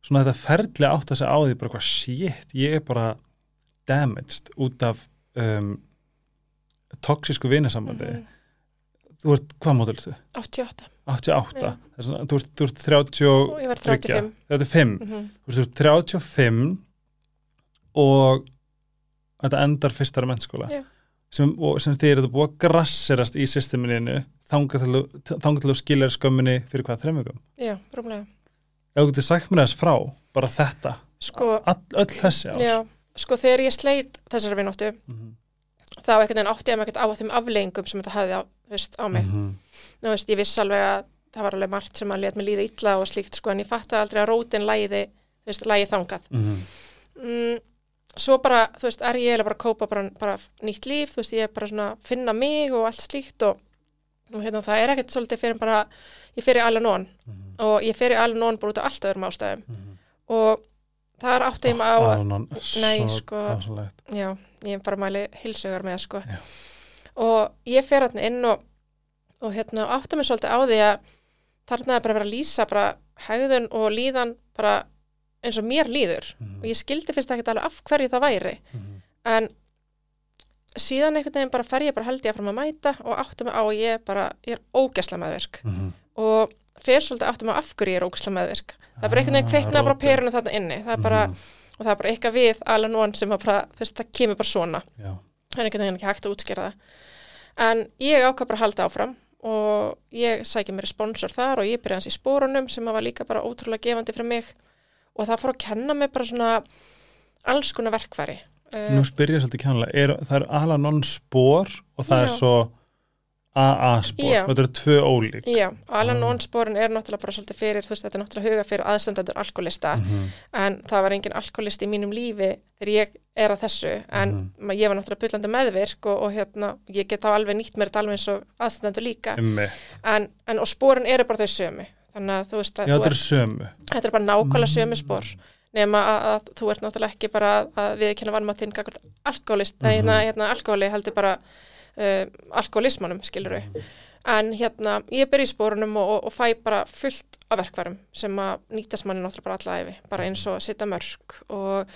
S1: svona þetta ferli átt að segja á því bara hvað shit, ég er bara damaged út af um, toxísku vinasambandi
S2: Mhm.
S1: þú ert, hvað þú?
S2: 88
S1: 88,
S2: Já.
S1: Það er svona, þú, ert, ert 30 og
S2: og ég var 35
S1: 35
S2: Mhm.
S1: þú veist, þú ert 35 og þetta endar fyrstar mennskóla
S2: Já.
S1: sem, og sem þið eru búið að grasserast í systeminu þangar til þú- þangað til þú skiljar skömminni fyrir hvað þreymugum
S2: Já, rúmlega
S1: ef þú getur sagt mér þess frá, bara þetta
S2: Sko,
S1: all, öll þessi ár
S2: já, sko þegar ég sleit þessari vináttu
S1: Mhm.
S2: þá ekkert en átti ég mig ekkert á þeim afleggingum sem þetta hafði á, veist, á mig
S1: Mhm.
S2: Nú veist, ég vissi alveg að það var alveg margt sem að let mig líða illa og slíkt sko en ég fatti aldrei að rótin læði, þú veist, lægi þangað
S1: Mhm.
S2: mm, svo bara, þú veist, er ég bara að kópa bara, bara nýtt líf, þú veist, ég er bara svona að finna mig og allt slíkt og, og hérna, það er ekkert svolítið fyrir bara ég fyrir alveg nón
S1: Mhm.
S2: og ég fyrir alveg nón bara út af allt öðrum ástæðum
S1: Mhm.
S2: og það er áttið mig á
S1: svo
S2: sko.
S1: dásamlegt.
S2: já, ég er bara mæli hilsugar með, sko
S1: Já.
S2: og ég fer hérna inn og, og hérna áttið mig svolítið á því að þarna er bara að vera að lýsa bara hegðun og líðan bara eins og mér líður
S1: Mhm.
S2: og ég skildi fyrst ekkert alveg af hverju það væri
S1: Mhm.
S2: en síðan einhvern veginn bara fer ég bara held ég að fram að mæta og átti mig á að ég bara, ég er ógæsla meðvirk
S1: Mhm.
S2: og fer svolítið átti mig á af hverju ég er ógæsla meðvirk það er bara einhvern veginn
S1: Ah,
S2: kveiknaði bara perunum þarna inni það er bara,
S1: Mhm.
S2: og það er bara eitthvað við alveg nón sem að bara, veist, það kemur bara svona
S1: Já.
S2: það er einhvern veginn ekki hægt að útskýra það en ég ákvað bara að halda áfram og ég sækja mér sponsor þar og ég byrja hans í spórunum sem var líka bara ótrúlega gefandi fyrir mig og það fór að kenna mig bara svona alls konar verkfæri
S1: Nú spyr ég svolítið kjánlega, er, það er Alanon spór og það er
S2: Já.
S1: svo AA spór,
S2: Já.
S1: þetta eru tvö ólík
S2: Já, Alan
S1: Ah.
S2: On spórin er náttúrulega bara svolítið fyrir, þú veist, þetta er náttúrulega huga fyrir aðstandandur alkoholista,
S1: Mhm.
S2: en það var engin alkoholist í mínum lífi þegar ég er að þessu, en
S1: Mhm.
S2: ég var náttúrulega byllandi meðvirk og, og hérna, ég get þá alveg nýtt mér þetta alveg eins og aðstandandur líka, en, en og spórin eru bara þau sömu, þannig að þú veist að
S1: Já, þetta er sömu
S2: þetta er bara nákvæmlega sömu
S1: Mm.
S2: spór, nema að, að þú ert náttúrulega ekki bara að, að við mm uh, alkoholismanum, skilur við en hérna, ég byrja í spórunum og, og, og fæ bara fullt af verkvarum sem að nýtast manni náttúrulega bara alla æfi bara eins og setja mörg og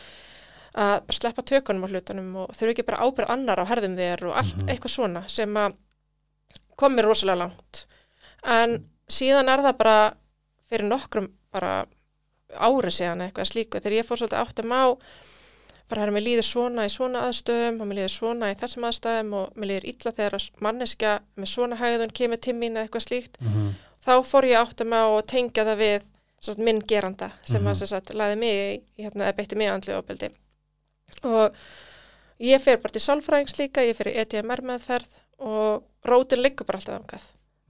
S2: að bara sleppa tökunum á hlutunum og þau eru ekki bara ábyrð annar á herðum þér og allt
S1: Mhm.
S2: eitthvað svona sem að kom mér rosalega langt. En síðan er það bara fyrir nokkrum bara ári síðan eitthvað slíku þegar ég fór svolítið áttum á bara hérna mér líður svona í svona aðstöðum og mér líður svona í þessum aðstöðum og mér líður illa þegar manneskja með svona hægðun kemur til mín eða eitthvað slíkt
S1: Mhm.
S2: þá fór ég áttum á að tengja það við sagt, minn geranda sem
S1: Mhm.
S2: að sem sagt, laði mig hérna, beitti mig andli ofbeldi og ég fer bara til sálfræðings líka, ég fer í ETMR meðferð og rótin liggur bara alltaf
S1: Vá.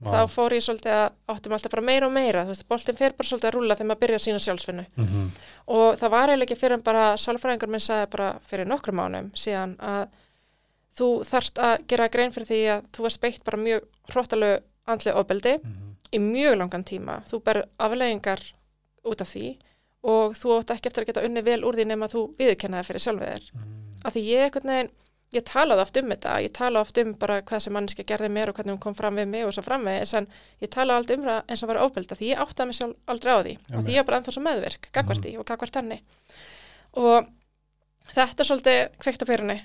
S2: Þá fór ég svolítið að áttum alltaf bara meira og meira, þú veist, boltin fer bara svolítið að rúlla þegar maður byrjar sína sjálfsvinnu.
S1: Mhm.
S2: og það var eiginlega ekki fyrir en bara sálfræðingur minn sagði bara fyrir nokkrum mánum síðan að þú þarft að gera grein fyrir því að þú varst beitt bara mjög hróttalegu andlega ofbeldi
S1: Mhm.
S2: í mjög langan tíma, þú ber afleggingar út af því og þú átt ekki eftir að geta unni vel úr því nema þú viðurkennaði fyrir sjálfið þér. Af því ég talaði oft um þetta ég talaði oft um bara hvað sem manneska gerði mér og hvernig hún kom fram við mig og svo framvegis en ég talaði aldrei um það eins og var óbelda því ég áttaði mig sjálf aldrei á því af því ég var bara ennþá svo meðvirk, gagvart því og gagvart henni. Og þetta er svolítið kveikt á perunni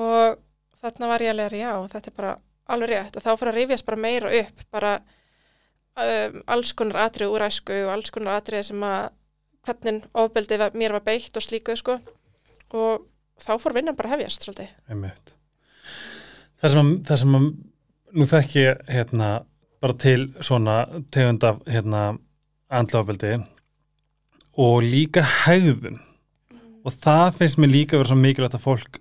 S2: og þarna var ég alveg já, þetta er bara alveg rétt og þá fyrir að rifjast bara meira upp bara um, alls konar atrið úr æsku og alls konar atrið sem að hvernig ofbeldi var, mér var beitt og slíku sko. Og þá fór vinnan bara hefjast svolítið.
S1: Einmitt. Það sem að, það sem að nú þekki ég hérna bara til svona tegund af hérna andláfbeldi og líka hegðun og það finnst mér líka vera svo mikilvægt að fólk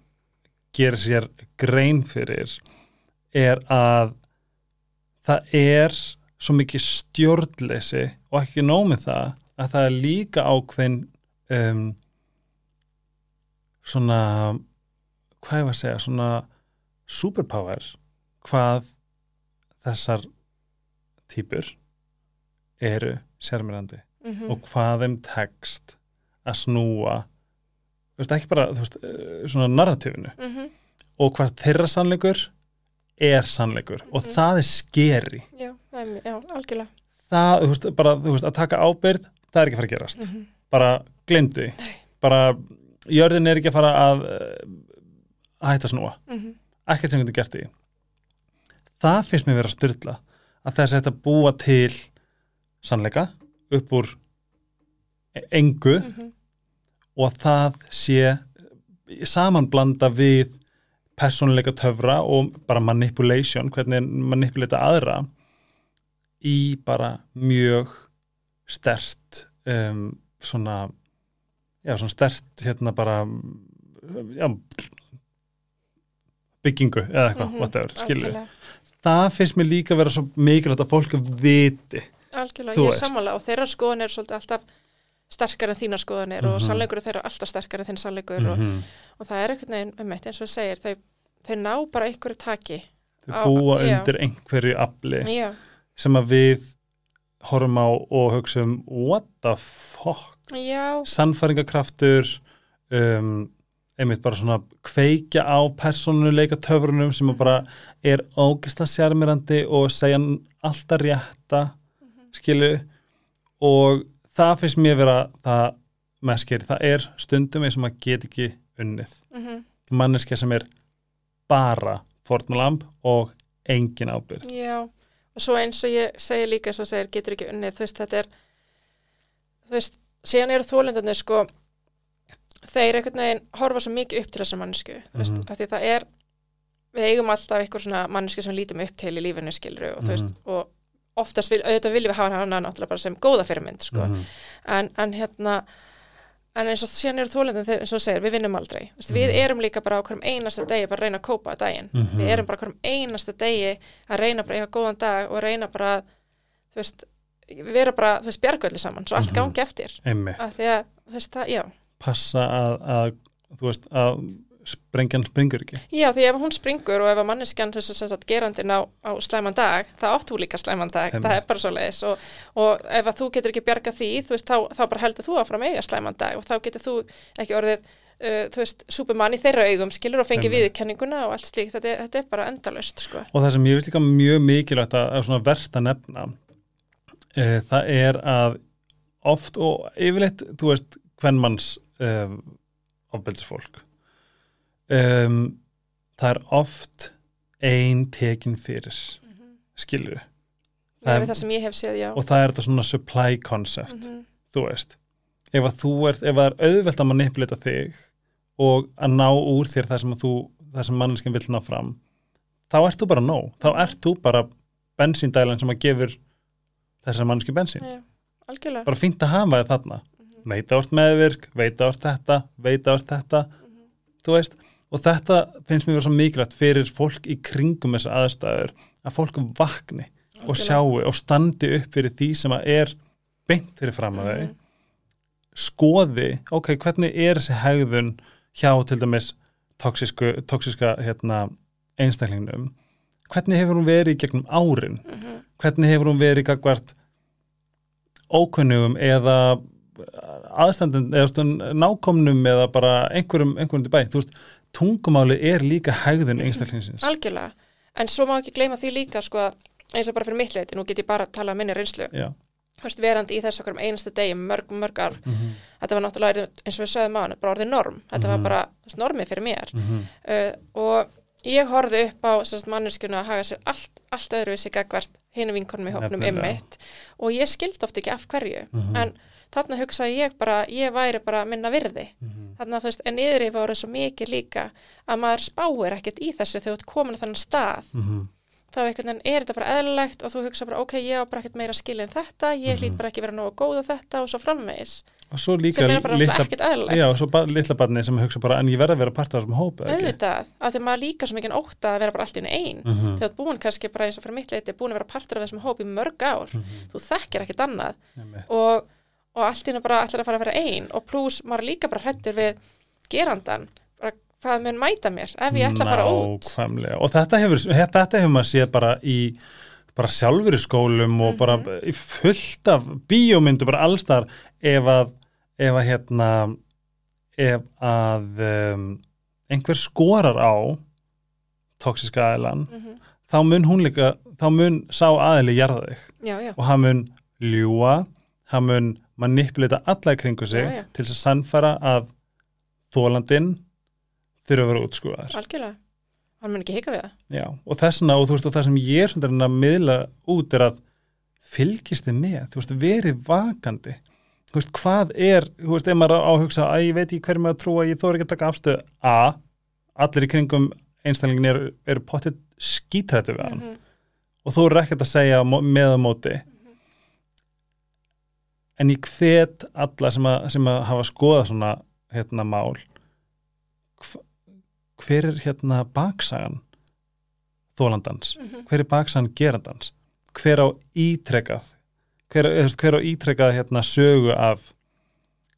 S1: gerir sér grein fyrir er að það er svo mikið stjórnleysi og ekki nómið það að það er líka ákveðin um, svona hvað ég var að segja, svona superpower hvað þessar típur eru sérmyrandi
S2: Mm -hmm.
S1: og hvað þeim tekst að snúa þú veist ekki bara veist, eh, svona narratífinu
S2: mm -hmm.
S1: og hvað þeirra sannleikur er sannleikur og
S2: Mhm.
S1: það er skeri
S2: Já, já, algjörlega.
S1: það, þú veist, bara, þú veist, að taka ábyrð það er ekki að fara að gerast
S2: Mm -hmm.
S1: bara glemdu því bara jörðin er ekki að fara að, eh, að hætta að snúa.
S2: Mhm,
S1: ekkert sem getur gert því það finnst mér vera styrla að þess að þetta búa til sannleika upp úr e- engu
S2: mhm,
S1: og að það sé samanblanda við persónuleika töfra og bara manipulation, hvernig manipulata aðra í bara mjög stert um, svona já, svona stert hérna bara já, byggingu eða eitthvað,
S2: mhm,
S1: whatever, skilur
S2: algjörlega.
S1: það finnst mér líka vera svo mikilvægt að fólk viti
S2: Algjörlega, ég er sammála og þeirra skoðan er svolítið alltaf sterkar en þína skoðanir og
S1: Mhm.
S2: sannleikur þeirra er alltaf sterkar en þinn sannleikur og,
S1: -hmm.
S2: og það er einhvern veginn um eitt eins og það segir, þau, þau ná bara einhverju taki.
S1: þau
S2: Á-
S1: búa
S2: já.
S1: undir einhverju afli
S2: Já,
S1: sem að við horfum á og hugsa um what the fuck
S2: já,
S1: sannfæringakraftur um, einmitt bara svona kveikja á persónuleika töfrunum sem bara er ógisla sérmyrandi og segja alltaf rétta skilu og það finnst mér vera það meskir, það er stundum eins og maður get ekki unnið.
S2: Mhm,
S1: manneskja sem er bara fornalamb og engin ábyrð
S2: já. Og svo eins og ég segi líka eins og segir, getur ekki unnið, þú veist, þetta er, þú veist, síðan eru þólendarnir sko, þeir einhvern veginn horfa svo mikið upp til þessar
S1: Mhm.
S2: af því það er, við eigum alltaf eitthvað svona mannesku sem við lítum upp til í lífinu skiluru og veist,
S1: Mhm.
S2: og oftast vil, auðvitað viljum við hafa hana náttúrulega bara sem góða fyrirmynd, sko,
S1: Mhm.
S2: en, en hérna en eins og síðan eru þólendin þeir, eins og segir, við vinnum aldrei við
S1: Mhm.
S2: erum líka bara á hverjum einasta degi bara að reyna að kópa að daginn
S1: Mhm.
S2: við erum bara á hverjum einasta degi að reyna bara að eiga góðan dag og reyna bara að, þú veist, erum bara þú veist, bjargöldi saman, svo allt
S1: Mhm.
S2: gangi eftir. Af því að, þú veist, það, já.
S1: Passa að, að þú veist, að sprengjan springur ekki.
S2: Já, því ef hún springur og ef að manneskjan þessi sem sagt gerandin á, á slæman dag það átt þú líka slæman dag,
S1: Einmitt.
S2: það er bara svo leiðis og, og ef að þú getur ekki bjarga því þú veist, þá, þá bara heldur þú áfram að eiga slæman dag og þá getur þú ekki orðið uh, þú veist, supermann í þeirra augum skilur og fengið
S1: Einmitt.
S2: viðurkenninguna og allt slíkt. Þetta, þetta er bara endalaust, sko.
S1: Og það sem ég veist líka mjög mikilvægt að, að svona verst að nefna e, það er að oft og yfirleitt, þú veist hvernmanns um, ofbeldisfólk. Um, það er oft ein tekin fyrir skilur
S2: það
S1: Það
S2: er það sem ég hef séð, já.
S1: Og það er þetta svona supply concept
S2: Mhm.
S1: þú veist. Ef að þú ert, ef það er auðvelt að manipulita þig og að ná úr þér það sem að þú, það sem manneskinn vill ná fram þá ert þú bara nóg, þá ert þú bara bensíndælan sem að gefur þessar bensín,
S2: já, algjörlega.
S1: Bara fínt að hafa það þarna. Veit að orð meðvirk, veit að orð þetta veit að orð þetta, þú veist. Og þetta finnst mér svo mikilvægt fyrir fólk í kringum þessar aðstæður að fólk vakni og
S2: Algjörlega.
S1: sjáu og standi upp fyrir því sem að er beint fyrir fram að þau.
S2: Mhm.
S1: skoði, ok, hvernig er þessi hegðun hjá til dæmis toxísku, toxíska hérna, einstaklingnum? Hvernig hefur hún verið gegnum árin?
S2: Mhm.
S1: Hvernig hefur hún verið gagvart ókunnugum eða aðstandin eða stund, nákomnum eða bara einhverjum, einhverjum til bæ, þú veist tungumáli er líka hegðun einstaklingsins.
S2: Algjörlega, en svo má ekki gleyma því líka sko að eins og bara fyrir mitt leiti, nú get ég bara að tala um minni reynslu,
S1: já,
S2: þú veist, verandi í þess okkur um einasta degi, mörg, mörg ár
S1: mhm,
S2: þetta var náttúrulega, eins og við sögum á hann bara orðið norm, þetta
S1: Mhm.
S2: var bara þess, normið fyrir mér.
S1: Mhm,
S2: uh, og ég horfði upp á sérst, manneskjuna að haga sér allt, allt öðruvísi gagvart hinu vinkonum í
S1: Nefnilega.
S2: ymmit og ég skildi oft ekki af hverju
S1: Mhm.
S2: en þarna hugsaði ég bara, ég væri bara minna virði
S1: mhm.
S2: þarna þú veist, en yfir voru svo mikið líka að maður spáir ekkert í þessu þegar þú ert komin á þannig stað
S1: mhm.
S2: þá einhvern veginn er þetta bara eðlilegt og þú hugsa bara, ok, ég á bara ekkert meira skil en þetta ég
S1: Mhm.
S2: hlýt bara ekki vera nógu góð á þetta og svo framvegis
S1: og svo líka
S2: er bara
S1: litla, já, svo ba- litla barni sem hugsa bara en ég verð að vera part af þessum hópa
S2: auðvitað, af því maður líka svo mikið óta að vera bara allt í einu ein.
S1: Mhm,
S2: þegar búin kannski bara eins og fyrir mitt leiti búin að vera partur af þessum hóp í mörg ár
S1: mhm,
S2: þú þekkir ekkert annað. Og, og allt í einu bara ætlar að fara að vera ein. Og pluss maður er líka bara hrættur við gerandan bara hvað mun mæta mér ef ég ætla að fara út?
S1: Nákvæmlega. og þetta hefur, þetta hefur maður séð bara í bara sjálfur í skólum og bara
S2: Mhm.
S1: í fullt af bíómyndu bara allstar ef að ef að hérna ef að um, einhver skorar á tóksiska aðilan
S2: Mhm.
S1: þá mun hún líka, þá mun sá aðili jarða þig.
S2: Já, já,
S1: og hann mun ljúa, hann mun manipulita alla í kringu sig
S2: Já,
S1: til þess að sannfæra að þólandinn þurfa að vera útskúðar
S2: algjörlega. Hann mun ekki hika við það.
S1: Já, og þessna og þú veist og það sem ég er svona að miðla út er að fylgist þið með, þú veist, verið vakandi þú veist, hvað er þú veist, ef maður á að hugsa að ég veit ekki hverju maður að trúa, ég þóri ekki að taka afstöð A, allir í kringum einstælingin eru, eru pottið skítrætti við hann.
S2: Mhm.
S1: og þú eru ekkert að segja með á móti. En ég hvet alla sem að, sem að hafa skoðað svona hérna mál hv- hver er hérna baksagan þólandans
S2: Mhm.
S1: hver er baksagan gerandans? Hver á ítrekað hver, hver á ítrekað hérna sögu af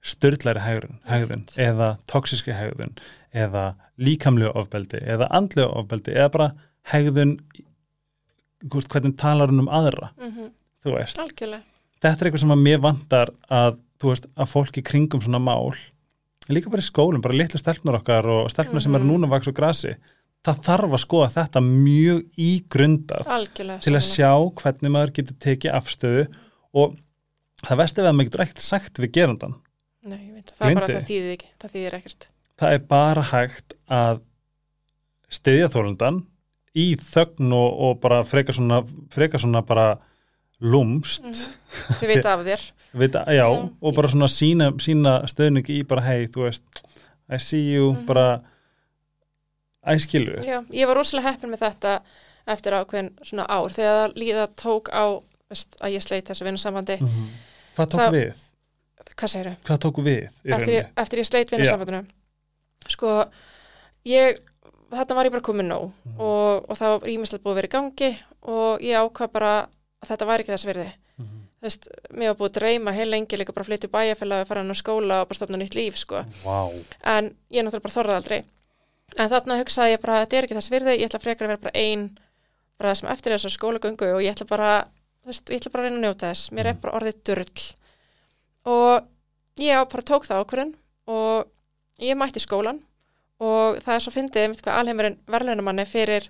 S1: störðlæri hegðun, hegðun eða toksiski hegðun eða líkamlega ofbeldi eða andlega ofbeldi eða bara veist, hvernig talar hún um aðra
S2: Mhm.
S1: þú veist,
S2: algjörlega
S1: þetta er eitthvað sem að mér vantar að, þú veist, að fólk í kringum svona mál, líka bara í skólum bara litlu stelpnar okkar og stelpnar sem eru
S2: Mhm.
S1: núna vaks og grasi, það þarf að skoða þetta mjög ígrundað til að sjá hvernig maður getur tekið afstöðu og það vesti við að maður getur ekkert sagt við gerandan
S2: Nei, ég veit, það er bara það þýðir ekki það þýðir ekkert.
S1: Það er bara hægt að styðja þólandan í þögn og, og bara frekar svona, frekar svona bara lúmst
S2: Mhm. þið veit af þér.
S1: Vita, já,
S2: Já.
S1: og bara svona sína, sína stöðningi í bara hei, þú veist I see you,
S2: Mhm.
S1: bara æskilu
S2: Já, ég var rosalega heppin með þetta eftir ákveðin svona ár. Þegar það líða tók á veist, að ég sleit þessu vinnusambandi
S1: Mhm. Hvað tók
S2: Það-
S1: við?
S2: hvað segirðu?
S1: Hvað tók við?
S2: Eftir, ég- eftir ég sleit vinnusambandinu sko ég þarna var ég bara komin nóg
S1: Mhm.
S2: og, og það var ímislegt búið að vera í gangi og ég ákvað bara að þetta var ekki þess virði
S1: Mhm.
S2: þú veist, mér var búið að dreyma heil lengi líka bara að flytja bæjarfélag að fara hann á skóla og bara stofna nýtt líf sko
S1: Vá
S2: en ég náttúrulega bara þorði aldrei en þarna hugsaði ég bara að þetta er ekki þess virði ég ætla frekar að vera bara ein bara það sem eftir þessar skólagöngu og ég ætla bara veist, ég ætla bara að reyna að njóta þess mér er bara orðið drull og ég á- bara tók það ákvörðun og ég mætti skólan og það er svo fyndið einmitt hvað alheimurinn verðlunumanni fyrir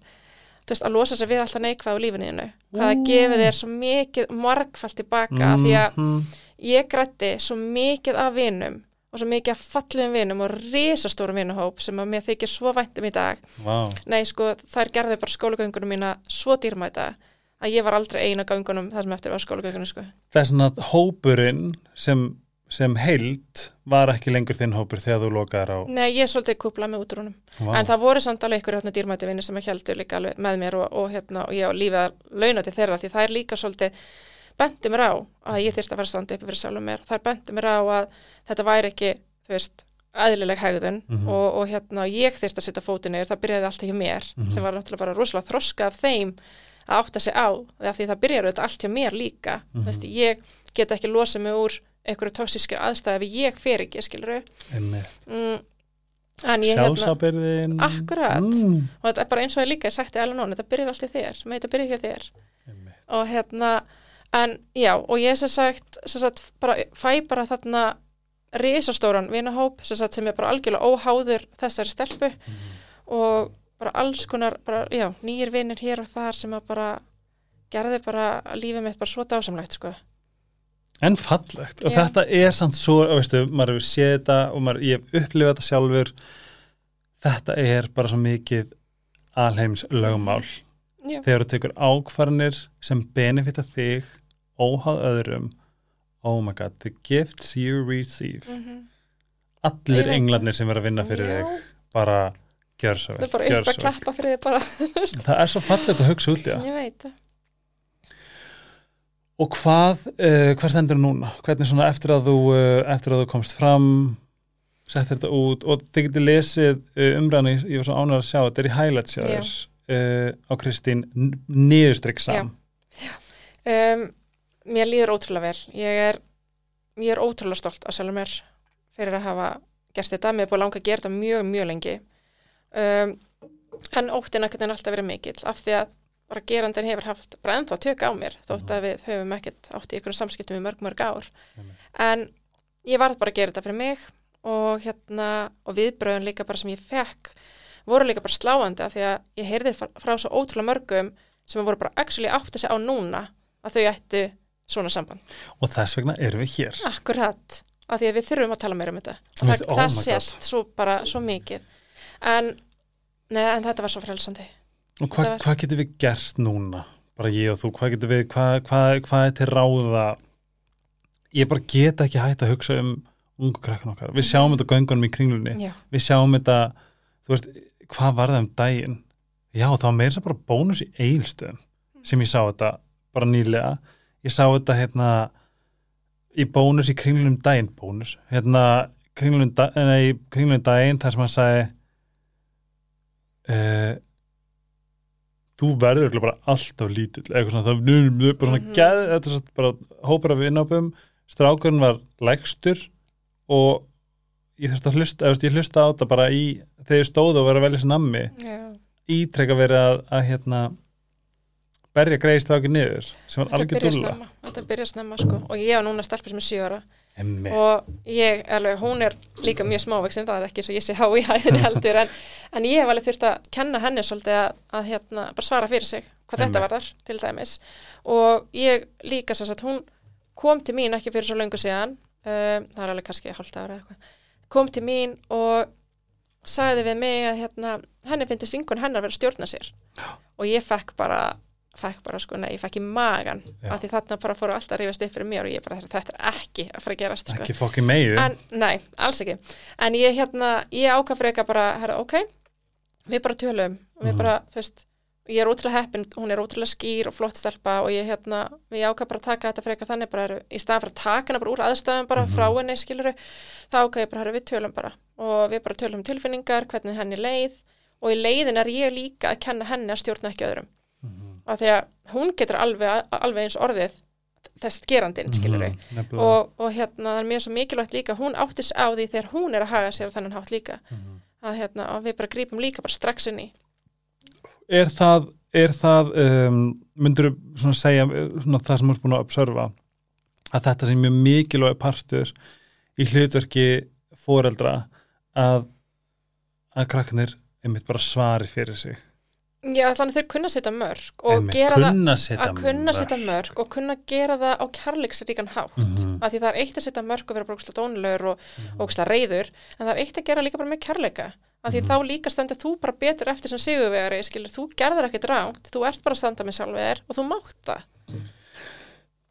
S2: þú veist, að losa sig við alltaf neikvæð á lífinniðinu hvað það
S1: Ú.
S2: gefið þér svo mikið margfald tilbaka mm. því að
S1: Mhm.
S2: ég grætti svo mikið af vinum og svo mikið af fallegum vinum og risastórum vinuhóp sem að mér þykir svo væntum í dag.
S1: Vá
S2: Nei, sko, þær gerði bara skólagöngunum mína svo dýrmæta að ég var aldrei eina göngunum það sem eftir var skólagöngunum, sko.
S1: Það er svona að hópurinn sem, sem heild var ekki lengur þinn hópur þegar þú lokaðir á
S2: Nei, ég er svolítið kuplað með útrúnum.
S1: Vá.
S2: En það voru samt alveg ykkur hérna dýrmæti vinni sem heldur líka alveg með mér og, og hérna, og ég á lífið að launa til þeirra því það er líka svolítið bentu mér á að ég þyrfti að standa uppi fyrir sjálfum mér. Það er bentu mér á að þetta væri ekki, þú veist, eðlileg hegðun
S1: Mhm.
S2: og, og hérna ég þyrfti að setja fótinn yfir, það byrjaði allt hjá mér
S1: Mhm.
S2: sem var náttúrulega bara rosalega þroska af þeim að átta sig á, því, því það byrjaði þetta allt hjá mér líka,
S1: Mhm.
S2: þú veist, ég get ekki losað mig úr einhverju tóksískir aðstæði ef ég fer ekki, skilur mm, ég hérna Akkurat.
S1: mm.
S2: og þetta er bara eins og ég líka ég sagt þetta byrjar allt í þér með þetta byrjar hjá þér
S1: Einmitt.
S2: og hérna, en já og ég sem sagt, sem sagt bara, fæ bara þarna risastóran vinahóp sem, sagt, sem er bara algjörlega óháður þessari stelpu
S1: Mhm.
S2: og bara alls konar, bara, já, nýjir vinnir hér og þar sem að bara gerði bara lífið mitt bara svo dásamlegt sko.
S1: En fallegt. Og
S2: Já.
S1: þetta er samt svo, veistu, maður hefur séð þetta og maður, ég hef upplifað þetta sjálfur. Þetta er bara svo mikið alheims lögmál.
S2: Já,
S1: þegar þú tekur ákvarðanir sem benefita þig óháð öðrum oh my god, the gifts you receive.
S2: Mm
S1: allir
S2: Ég veit
S1: englarnir sem er að vinna fyrir
S2: já,
S1: þig bara gjör svo
S2: þetta
S1: vel,
S2: er bara upp að klappa fyrir þig bara, (laughs)
S1: það er svo fallegt að hugsa út í það.
S2: Ég veit það.
S1: Og hvað, uh, hvað stendur núna? Hvernig svona eftir að þú uh, eftir að þú komst fram settir þetta út? Og þið getur lesið uh, umræðinu, ég var svo ánægður að sjá þetta er í highlights hjá
S2: Já.
S1: þér á Kristín niðurstrykk sam
S2: um, mér líður ótrúlega vel. Ég er, ég er ótrúlega stolt af sjálfur mér fyrir að hafa gert þetta, mér er búin að langa að gera þetta mjög, mjög lengi um, en óttin ekkert en alltaf verið mikill af því að bara gerandin hefur haft bara ennþá tök á mér þótt að við höfum ekkert átt í ykkur samskiptum í mörg, mörg ár
S1: Einmitt.
S2: en ég varð bara að gera þetta fyrir mig og hérna og viðbröðun líka bara sem ég fekk voru líka bara sláandi af því að ég heyrði frá, svo ótrúlega mörgum sem voru bara actually átti sig á núna að þau ættu svona samband.
S1: og þess vegna erum við hér
S2: Akkurat. af því að við þurfum að tala meira um þetta
S1: Oh
S2: það,
S1: my
S2: það
S1: God.
S2: sést svo bara svo mikið en, neða, en þetta var svo frelsandi
S1: Og hvað hva getur við gert núna? Bara ég og þú, hvað getur við, hvað hva, hva er til ráða? Ég bara get ekki hægt að hugsa um ungu krakkan okkar. Við sjáum þetta á göngunum í kringlunni.
S2: já,
S1: Við sjáum þetta, þú veist, hvað var það um daginn? Já, það var meira sem bara bónus í eilstöðum sem ég sá þetta bara nýlega. Ég sá þetta hérna í bónus í kringlunum daginn, bónus, hérna kringlunum, nei, kringlunum daginn þar sem hann sagði uh, þú verður bara alltaf lítill eitthvað svona, það er bara svona
S2: Mhm.
S1: geð, þetta er bara hópur af vinnápum strákurinn var lægstur og ég þurfti að hlusta, eða, ég hlusta á þetta bara í, þegar ég stóð og verið að velja sér nammi
S2: já.
S1: ítrekka verið að, að hérna berja greið strákinn niður sem var algjör dúlla
S2: þetta byrjar snemma sko og ég á núna stelpur sem er 7 ára
S1: Emmi.
S2: og ég, alveg, hún er líka mjög smávexin, það er ekki svo ég sé há í hæðinni (laughs) heldur en, en ég hef alveg þurft að kenna henni svolítið að, að hérna, bara svara fyrir sig hvað
S1: Einmitt.
S2: þetta var þar til dæmis og ég líka svo að hún kom til mín ekki fyrir svo löngu síðan um, það er alveg kannski hálft ára eitthvað kom til mín og sagði við mig að hérna, henni finnst vingun hennar verið að stjórna sér og ég fekk bara fekk bara sko, nei, ég fekk í magan af því þarna bara fóru alltaf að rífast upp fyrir mér og ég bara, þetta er ekki að fara að gerast sko.
S1: ekki fokki meiu
S2: en, nei, alls ekki en ég hérna, ég ákvað fyrir eitthvað bara, herra, ok við bara tölum, við
S1: Mhm.
S2: bara, þú veist ég er ótrúlega heppin, hún er ótrúlega skýr og flott stelpa og ég hérna, ég ákvað bara að taka þetta fyrir eitthvað þannig bara, í staðan fyrir að taka hana bara úr aðstæðum bara
S1: Mhm.
S2: frá henni, skiluru þá ákvað ég bara, herra, við tölum bara og við bara tölum um tilfinningar, hvernig henni leið og í leiðin er ég líka að kenna henni að stjórna ekki öðrum
S1: Mhm.
S2: Af því að hún getur alveg, alveg eins orðið þess gerandinn, skilur
S1: Mhm, nefnilega.
S2: og, og hérna það er mjög svo mikilvægt líka hún áttis á því þegar hún er að haga sér þennan hátt líka
S1: Mhm.
S2: að hérna, við bara grípum líka bara strax inn í
S1: er það, er það um, myndur svona segja svona það sem þú ert búin að observa að þetta sem mjög mikilvæg partur í hlutverki foreldra að að krakkanir einmitt bara svari fyrir sig
S2: Já, þannig þau kunna setja mörg og
S1: Einmitt,
S2: gera það
S1: kunna setja
S2: að kunna setja mörg og kunna gera það á kærleiksríkan hátt
S1: Mhm.
S2: af því það er eitt að setja mörg og vera bara ógstlega dónulegur og
S1: Mhm.
S2: ógstlega reyður en það er eitt að gera líka bara með kærleika af því
S1: Mhm.
S2: þá líka stendur þú bara betur eftir sem sigurvegari, skilur, þú gerðir ekkert ránt þú ert bara að standa með sjálfið þér og þú mátt það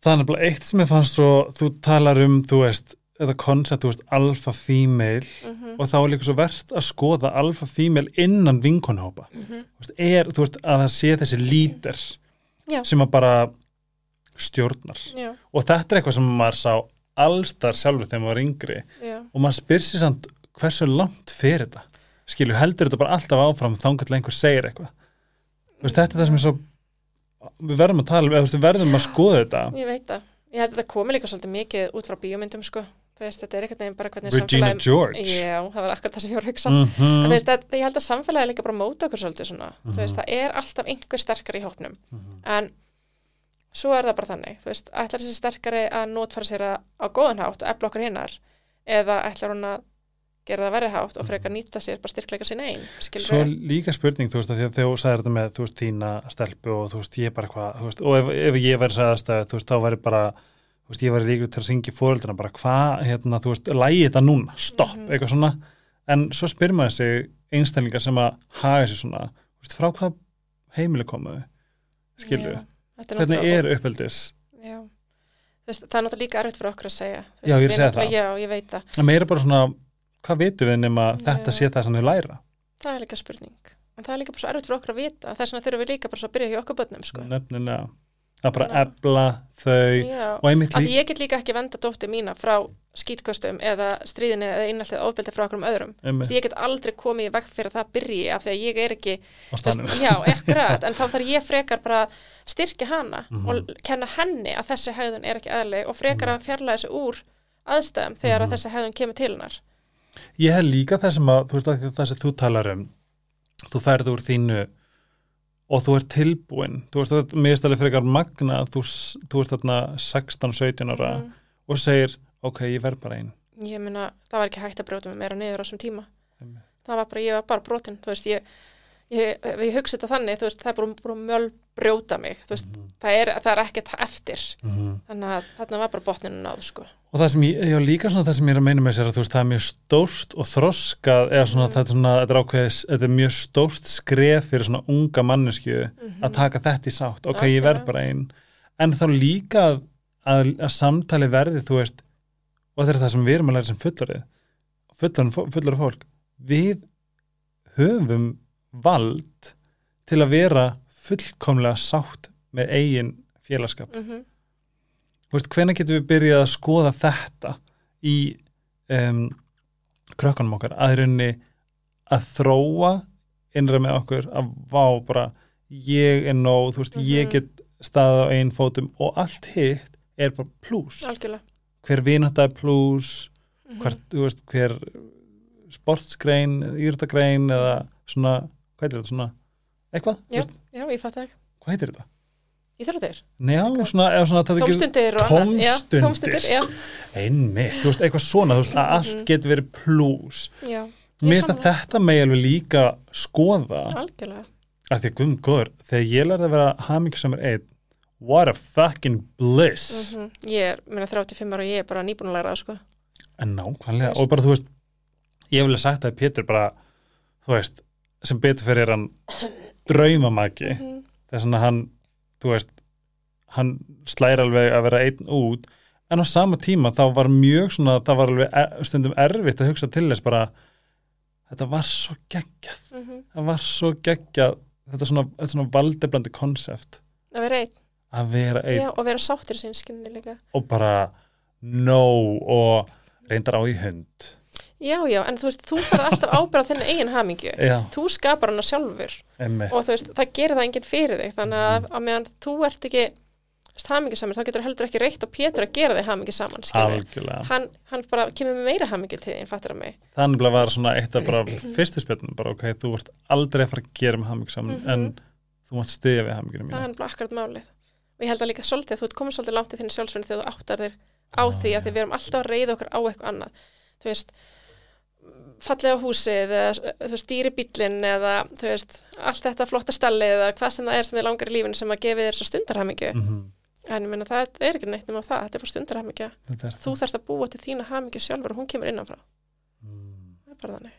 S1: það er nefnilega eitt sem ég fannst svo þú talar um, þú veist þetta koncept, þú veist, alfa female
S2: mm
S1: og þá er líka svo verðt að skoða alfa female innan vinkonhópa
S2: -hmm.
S1: þú veist, er, þú veist, að það sé þessi lítir
S2: Já.
S1: sem að bara stjórnar.
S2: Já,
S1: og þetta er eitthvað sem maður sá allstar sjálfur þegar maður var yngri.
S2: Já,
S1: og maður spyr sér samt hversu langt fyrir þetta? Skilju, heldur þetta bara alltaf áfram til einhver segir eitthvað? Þú veist, þetta er það sem er svo við verðum að tala, um, við verðum að skoða þetta.
S2: Ég veit það. Ég held að þetta komi líka svolítið mikið út frá bíómyndum sko veist, þetta er einhvern veginn bara hvernig
S1: Regina
S2: samfélagi-
S1: George.
S2: Já, það var akkur það sem ég var að hugsa.
S1: Mhm.
S2: en þú veist, að, ég held að samfélagi líka bara móta okkur svolítið svona,
S1: Mhm.
S2: þú veist, það er alltaf einhver sterkari í hópnum,
S1: Mhm.
S2: en svo er það bara þannig, þú veist, ætlar þessi sterkari að notfæra sér að, á góðan hátt og efla okkur hinnar, eða ætlar hún að gera það verið hátt og frekar nýta sér bara styrkleika sín einn,
S1: Svo líka spurning, þú veist, þegar þú sagðir þetta með, þú veist, þína stelpu og þú veist, veist, ég væri líka til að ringi fóreldrina bara, hvað, hérna, þú veist, lægi þetta núna, stopp,
S2: Mhm.
S1: eitthvað svona, en svo spyr maður sig einstaklingar sem að haga sér svona, þú veist, frá hvað heimili komuðu, við, hvernig er uppeldis,
S2: Já, veist, það er náttúrulega líka erfitt fyrir okkur að segja.
S1: Já, ég er
S2: við
S1: að segja
S2: náttúrulega- Já, ég veit það,
S1: að meira bara svona, hvað vitum við nema þetta sé það sem þau læra,
S2: það er líka spurning. En það er líka bara svo erfitt fyrir okkur að vita. Þess vegna þurfum við líka bara svo að byrja hjá okkur börnum sko.
S1: nefnilega, að bara
S2: Já.
S1: ebla þau
S2: Já,
S1: og einmitt líka,
S2: ég get líka ekki venda dóttir mína frá skítköstum eða stríðinni eða innallið ofbeldi frá okkur um öðrum. Þess, ég get aldrei komið í veg fyrir að það byrji af því að ég er ekki, þess, já, ekkurat, en þá þarf ég frekar bara að styrkja hana
S1: Mhm.
S2: og kenna henni að þessi hegðun er ekki eðleg og frekar að fjarlæga þessu úr aðstæðum þegar
S1: Mhm.
S2: að þessi hegðun kemur til hennar.
S1: Ég hef líka það sem að, þú veist að sem þú talar um, þú ferð úr þínu og þú ert tilbúin, þú veist mér er stæðlega frekar magna að þú, þú ert þarna 16-17 ára
S2: Mm.
S1: og segir, ok, ég verð bara einn.
S2: Ég meina, það var ekki hægt að brjóta mig meira niður á þessum tíma. það var bara, ég var bara brotin þú veist, ég, ég, ég hugsa þetta þannig þú veist, það er bara, bara mjöl brjóta mig þú veist,
S1: Mhm.
S2: það er, það er ekkert eftir
S1: Mhm.
S2: þannig að þarna var bara botninu náð sko.
S1: Og það sem ég, já líka svona það sem ég er að meina með sér að þú veist það er mjög stórt og þroskað eða svona
S2: Mm.
S1: þetta er svona, þetta er ákveðis þetta er mjög stórt skref fyrir svona unga mannesku
S2: Mhm.
S1: að taka þetta í sátt ok, ég
S2: Algjörlega.
S1: verð bara einn en þá líka að, að, að samtali verði þú veist, og þetta er það sem við erum að læra sem fullarið fullar fólk við höfum vald til að vera fullkomlega sátt með eigin félagskap
S2: Mhm.
S1: Þú hvenær getum við byrjað að skoða þetta í um, krökkunum okkar að í rauninni að þróa innra með okkur að vá bara ég er nóg, þú veist, ég
S2: Mhm.
S1: get staðið á einn fótum og allt hitt er bara plús.
S2: algjörlega
S1: Hver vinata er plús,
S2: Mhm.
S1: hvert, þú veist, hver sportsgrein, írtagrein eða svona, hvað heitir þetta, svona eitthvað,
S2: já, já, ég fatt ekki
S1: hvað heitir þetta?
S2: Íþróttir,
S1: já, svona, eða svona það er
S2: tómstundir
S1: Tómstundir.
S2: tómstundir,
S1: einmitt, þú veist, eitthvað svona veist, að allt
S2: Mhm.
S1: getur verið plús mér finnst að þetta megi alveg líka skoða,
S2: algjörlega
S1: af því að guðum góður þegar ég lærði að vera hamingisamur einn what a fucking bliss
S2: Mhm. Ég er, minna 35 ára og ég er bara nýbúnulega sko.
S1: en nákvæmlega, og bara þú veist ég hef vel sagt að Pétur bara þú veist, sem betur fyrir er hann (coughs) draumamaki
S2: Mhm.
S1: þess að hann, þú veist hann slæri alveg að vera einn út en á sama tíma þá var mjög svona, það var alveg e- stundum erfitt að hugsa til þess bara þetta var svo geggjað.
S2: Mhm.
S1: það var svo geggjað þetta svona, þetta svona valdeblandi konsept.
S2: Að vera einn,
S1: að vera einn.
S2: Já, og vera sáttir sín skinni líka.
S1: Og bara no og reyndar á í hund
S2: Já, já, en þú veist, þú fara alltaf ábyrða þinn eigin hamingju.
S1: Já,
S2: Þú skapar hana sjálfur.
S1: Emmi
S2: og þú veist, það gerir það enginn fyrir þig þannig að, að meðan þú ert ekki hamingju saman, þá getur heldur ekki reitt og Pétur að gera þig hamingju saman, skilur hann, hann bara kemur með meira hamingju til þín, fattur að mig?
S1: Þannig að var svona eitt af bara fyrstu spjöldum bara ok, þú ert aldrei að fara að gera með hamingi saman
S2: Mhm.
S1: en þú mátt stiðja við haminginu
S2: það
S1: mína
S2: er bara akkurat málið fallega húsið eða þú veist dýri bíllinn eða þú veist allt þetta flotta stallið eða hvað sem það er sem þið langar í lífinu sem að gefi þér svo stundarhamingju.
S1: Mhm.
S2: en ég meina það er ekki neitt um það þetta er bara stundarhamingja. Þú þarfst að búa til þína hamingju sjálfur og hún kemur innanfrá
S1: Mm.
S2: það er bara þannig.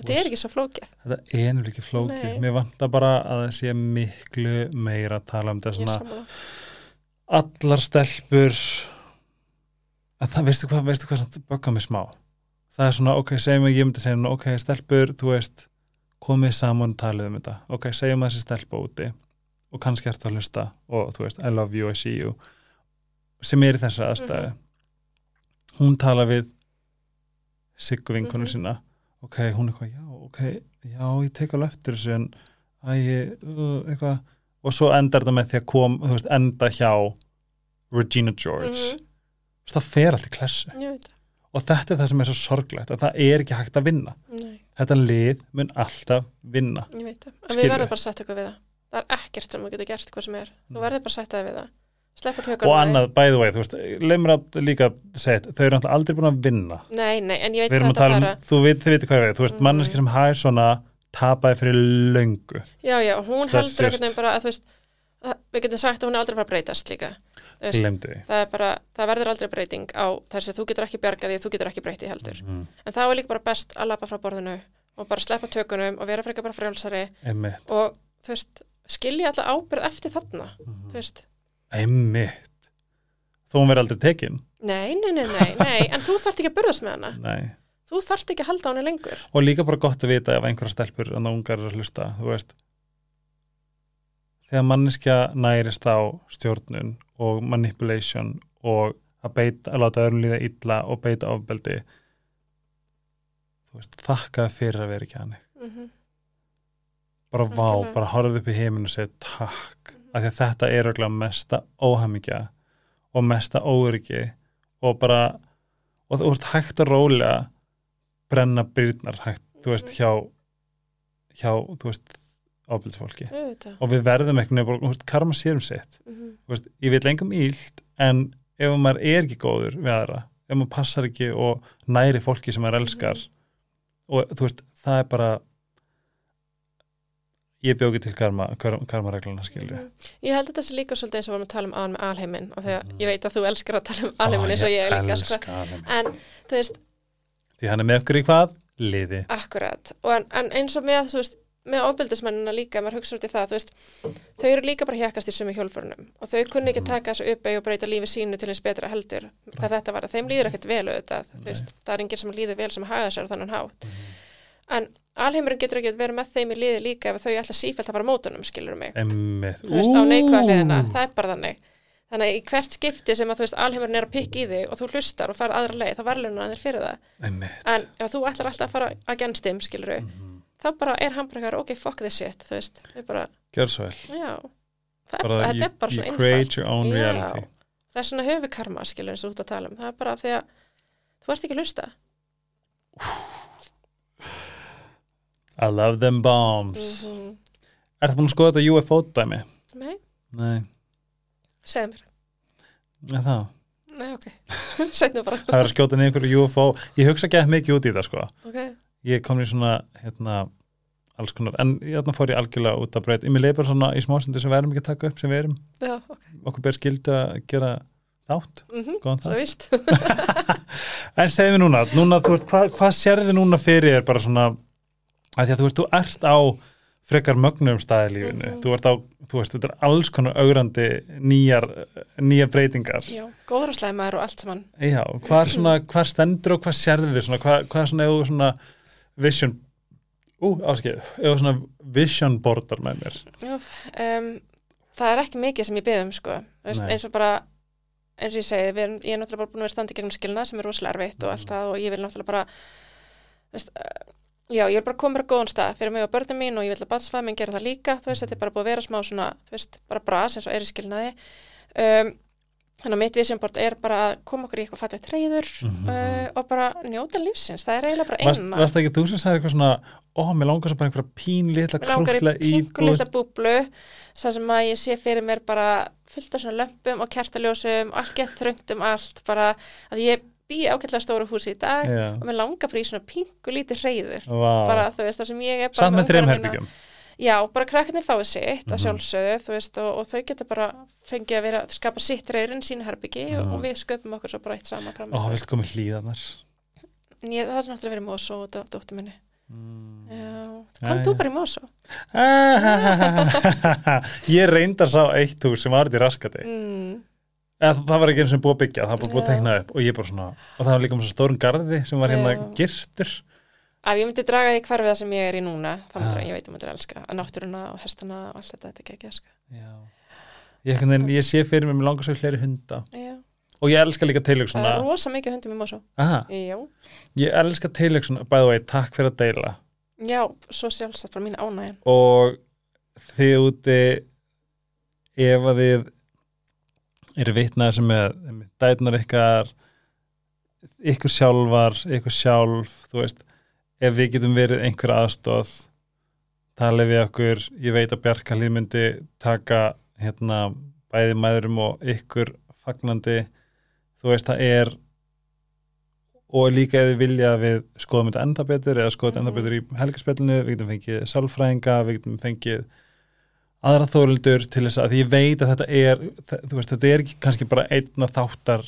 S2: Þetta er ekki svo flókið.
S1: Þetta er nefnilega ekki flóki.
S2: Nei.
S1: Mér vantar bara að það sé miklu meira að tala um þetta svona allar stelpur. Að það, veistu hvað, veistu hvað það er svona, ok, segjum að ég myndi segja ok, stelpur, þú veist komið saman og talið um þetta. Ok, segjum að þessi stelpa úti og kannski ertu að hlusta og þú veist, I love you, I see you sem er í þessari aðstæðu. Hún tala við Siggu vinkonu
S2: Mhm.
S1: sína. Ok, hún er eitthvað, já, ok já, ég tek alveg eftir þessu en æ, ég, uh, eitthvað. Og svo endar þetta með því að kom, þú veist, enda hjá Regina George.
S2: Mhm,
S1: mm það fer allt í klessu.
S2: Ég veit það
S1: og þetta er það sem er svo sorglegt að það er ekki hægt að vinna.
S2: Nei,
S1: þetta lið mun alltaf vinna.
S2: Ég veit það. En við verðum bara að setja eitthvað við það. Það er ekkert sem þú getur gert hvað sem er. Þú verður bara að setja það við það.
S1: Og annað, by the way, þú veist, leið mér að líka segja, þau eru náttúrulega aldrei búin að vinna.
S2: Nei, nei, en ég veit hvað
S1: að tala um,
S2: fara
S1: þú veit, þið veit hvað ég veit þú veist,
S2: Mhm.
S1: manneski sem hægir svona tapaði fyrir löngu.
S2: Já, já, hún
S1: Það
S2: heldur einhvern veginn bara að þú veist við getum sagt að hún er aldrei að breytast líka Það bara, það verður aldrei breyting á þessu, þú getur ekki bjargað því, þú getur ekki breytið heldur.
S1: Mhm.
S2: en það er líka bara best að lappa frá borðinu og bara sleppa tökunum og vera frekar bara frjálsari
S1: einmitt,
S2: og þú veist, skilja alla ábyrð eftir þarna,
S1: Mhm.
S2: þú veist.
S1: Einmitt. Þó hún verði aldrei tekin.
S2: Nei, nei, nei, nei, nei, en þú þarft ekki að burðast með hana.
S1: Nei.
S2: þú þarft ekki að halda á henni lengur.
S1: Og líka bara gott að vita ef einhverja stelpur en ungar er að hlusta, þú veist. Þegar manneskja nærist á stjórnun og manipulation og að beita, að láta öðrum líða illa og beita ofbeldi þú veist, þakkaði fyrir að vera ekki hann
S2: mm -hmm.
S1: bara vá,
S2: Algjörlega.
S1: bara horfðu upp í heiminn og segja takk, af því að þetta er örugglega mesta óhamingja og mesta óöryggi og bara og þú veist, hægt að rólega brenna byrnar hægt, þú veist, hjá hjá, þú veist
S2: auðvitað.
S1: Og við verðum eitthvað, veist, karma sér um sitt.
S2: Mm -hmm.
S1: veist, ég vil engum ílt en ef maður er ekki góður við aðra, ef maður passar ekki og næri fólki sem maður elskar og þú veist, það er bara ég bjóki til karma, karma, karmaregluna skilju
S2: Ég held þetta sé líka svolítið eins og varum að tala um áðan með alheiminn og þegar ég veit að þú elskar að tala um alheiminn eins og ég líka sko. en þú veist,
S1: því hann er með okkur í hvað? liði.
S2: Akkurat. En, en eins og með, þú veist, með ofbeldismennina líka, maður hugsa út í það, þú veist þau eru líka bara hjakast í sumi hjólfurunum og þau kunni ekki taka þessu uppegi og breyta lífi sínu til eins betra heldur, hvað þetta var þeim líður ekkert vel auðvitað, þú veist, það er enginn sem líður vel sem haga sér á þannig hátt en alheimurinn getur ekki verið með þeim í liði líka ef þau ætla sífælt að fara mótunum, skilur mig
S1: Einmitt.
S2: þú veist, á
S1: Ú.
S2: það er bara þannig þannig að í hvert skipti sem að þú veist alheimurinn er að pikka í þig og þú hlustar og farið aðra leið, þá hann þér fyrir það
S1: Einmitt.
S2: en ef þú ætlar alltaf að fara against him, skilur
S1: Mhm.
S2: Þá bara er eitthvað, ok, fuck this shit þú veist, við bara,
S1: gjör svo vel.
S2: Já. Það er,
S1: bara,
S2: þetta
S1: you,
S2: er bara svona
S1: reality.
S2: Það er svona höfu karma, skilur eins og ert að tala um. Það er bara því að þú ert ekki að hlusta.
S1: I love them bombs.
S2: Mm -hmm.
S1: Ertu búin að skoða þetta UFO dæmi?
S2: nei,
S1: Nei,
S2: segð mér.
S1: Ja, það
S2: nei, ok, (laughs) segð mér bara.
S1: Það er að skjóta niður einhverju UFO Ég hugsa ekki að mikið út í það sko.
S2: Ok,
S1: Ég kom í svona, hérna alls konar, en hérna fór ég algjörlega út að breyta Ég með leið bara svona í smástundi sem við erum ekki að taka upp sem við erum,
S2: já, ok.
S1: Okkur ber skildi að gera þátt,
S2: mm
S1: góðan
S2: svo
S1: þátt (laughs) (laughs) En segðu mér núna, núna veist, hvað, hvað sérði núna fyrir þér bara svona að því að þú veist, þú ert á frekar mögnum staði lífinu,
S2: Mhm.
S1: þú ert á þú veist, þetta er alls konar augrandi nýjar, nýjar breytingar.
S2: Já, góður og slæmar og allt saman.
S1: Já, hvað er svona, hvað stendur og hvað sérði við svona, hvað, hvað er svona vision. Ú, áskil, eða svona vision boardar með mér.
S2: Já, um, það er ekki mikið sem ég beðum um sko, veist,
S1: Nei.
S2: eins og bara eins og ég segi, við, erum- ég er náttúrulega bara búin að vera standi gegnum skilna sem er rosalega erfitt og allt það og ég vil náttúrulega bara veist, uh, já, ég er bara komin á góðan stað fyrir mig og börnum mín og ég vil að batsfæð minn gera það líka, þú veist, þetta er bara búið að vera smá svona, þú veist, bara bras eins og er í skilnaði. Um, þannig að mitt vision board er bara að koma okkur í eitthvað fættið treyður
S1: Mhm.
S2: uh, og bara njóta lífsins, það er eiginlega bara eina.
S1: varst ekki þú sem sagði eitthvað svona ó, mér langar svo bara einhverja pínlítla
S2: Mér langar í
S1: krútla
S2: pingu
S1: íbúð
S2: litla búblu þar sem að ég sé fyrir mér bara fullt af svona lömpum og kertaljósum og allt gett þröngt um allt bara að ég bý ákveðlega stóru húsi í dag
S1: Já,
S2: og mér langar bara í svona pingu lítið reyður
S1: vá.
S2: Bara þú veist það sem ég er bara
S1: Samt með þreim herbyggjum
S2: Já, bara krakkarnir fáið sitt
S1: Mhm.
S2: að sjálfsögðu þú veist og, og þau geta bara fengið að vera skapa sitt reyðurinn sínu herbyggi og,
S1: Mhm.
S2: og við sköpum okkur svo bara eitt saman fram
S1: Ó, viltu komið hlýðarnar
S2: ég, Það er náttúrulega verið Mosó og dó- dóttur minni
S1: mm.
S2: Já, kom þú bara í Mosó (laughs)
S1: Ég reyndar sá eitt hús sem var þetta í raskati
S2: mm.
S1: Eða, það var ekki eins og búið að byggja, það var búið að tekna upp og ég bara svona, og það var líka með svo stórun garði sem var hérna
S2: Já.
S1: girstur
S2: Ef ég myndi draga því hverfið það sem ég er í núna þá
S1: Ah.
S2: myndir ég veit að myndir elska að náttúruna og hestana og allt þetta, þetta er ekki.
S1: Já. Ég, veginn, ég sé fyrir mig, mér langar svo í fleiri hunda.
S2: Já,
S1: og ég elska líka
S2: það
S1: tilöksuna
S2: er rosa mikið hundum í Já,
S1: ég elska tilöksuna, by the way, takk fyrir að deila.
S2: Já, svo sjálfsagt bara mín ánægin
S1: og þið úti ef að þið eru vitnaði sem með með dætnar ykkar ykkur sjálfar, ykkur sjálf þú veist, ef við getum verið einhver aðstóð tala við okkur, ég veit að Bjarkalíð myndi taka hérna bæði mæðurum og ykkur fagnandi, þú veist það er og líka ef þið vilja að við skoðum þetta enda betur eða skoðum þetta enda
S2: Mhm.
S1: betur í helgarspillinu við getum fengið sálfræðinga, við getum fengið aðra þóruldur til þess að ég veit að þetta er þú veist, þetta er ekki kannski bara einna þáttar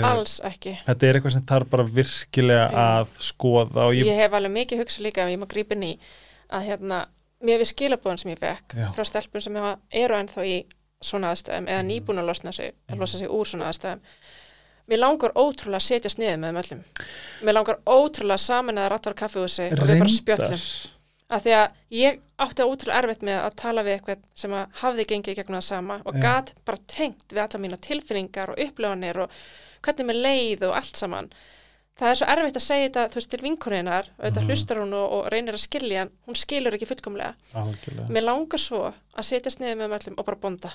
S2: Alls ekki.
S1: Þetta er eitthvað sem þarf bara virkilega að skoða
S2: ég,
S1: ég,
S2: hef alveg mikið hugsað líka ef ég má grípa inn í að hérna, mér við skilabóðan sem ég fekk
S1: Já.
S2: frá stelpun sem eru ennþá í svona aðstæðum eða
S1: Mm.
S2: nýbúin að losna sig, að losa sig úr svona aðstæðum. Mér langar ótrúlega að setjast niður með þeim öllum. Mér langar ótrúlega saman að rattar kaffehúsi og við bara spjöllum að því að ég átti ótrúlega erfitt með að tala við eitthvað sem að hafði gengið gegnum það sama og
S1: Já.
S2: gat bara tengt við alla mína tilfinningar og upplifanir og hvernig mér leið og allt saman. Það er svo erfitt að segja þetta þú veist til vinkoninnar og þetta
S1: Mhm.
S2: hlustar hún og, og reynir að skilja en hún skilur ekki fullkomlega.
S1: Algjörlega.
S2: Mér langar svo að setjast niður með þeim öllum og bara bonda.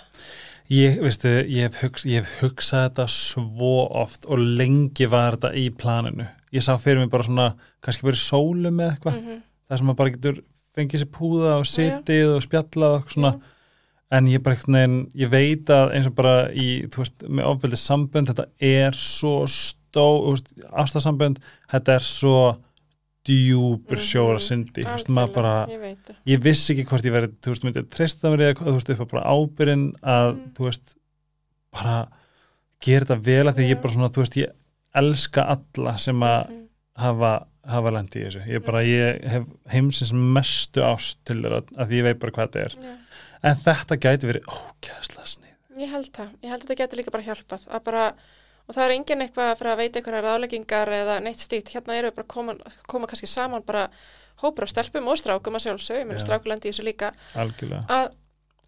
S1: Ég, veistu, ég hef, hugsa, ég hef hugsað þetta svo oft og lengi var þetta í planinu. Ég sá fyrir mig bara svona, kannski bara í sólu með eitthvað,
S2: mm
S1: það sem maður bara getur fengið sér púða og sitið og spjallað og svona, en ég bara eitthvað neginn, ég veit að eins og bara í, þú veist, með ofbeldið sambönd, þetta er svo stó, ástasambönd, þetta er svo djúpur
S2: Mhm.
S1: sjóra syndi, þú veist, maður bara
S2: ég
S1: ég vissi ekki hvort ég verið, þú veist, myndið að treysta mér eða þú veist, upp á bara ábyrðin að,
S2: Mm.
S1: þú veist, bara gera þetta vel að því
S2: Já.
S1: ég bara svona, þú veist, ég elska alla sem að
S2: Mhm.
S1: hafa, hafa lendi í þessu. Ég bara, ég hef heimsins mestu ást til þeirra að því ég veit bara hvað þetta er.
S2: Já.
S1: En þetta gæti verið ógæðslega snið.
S2: Ég held það, ég held að þetta getur líka bara hjálpað að bara, og það er engin eitthvað að fara að veita einhverja ráðleggingar eða neitt stíkt, hérna eru við bara koma, koma kannski saman bara hópur af stelpum og strákum að sjálfsög, ég meina
S1: Já.
S2: strákulendi í þessu líka
S1: Algjörlega.
S2: að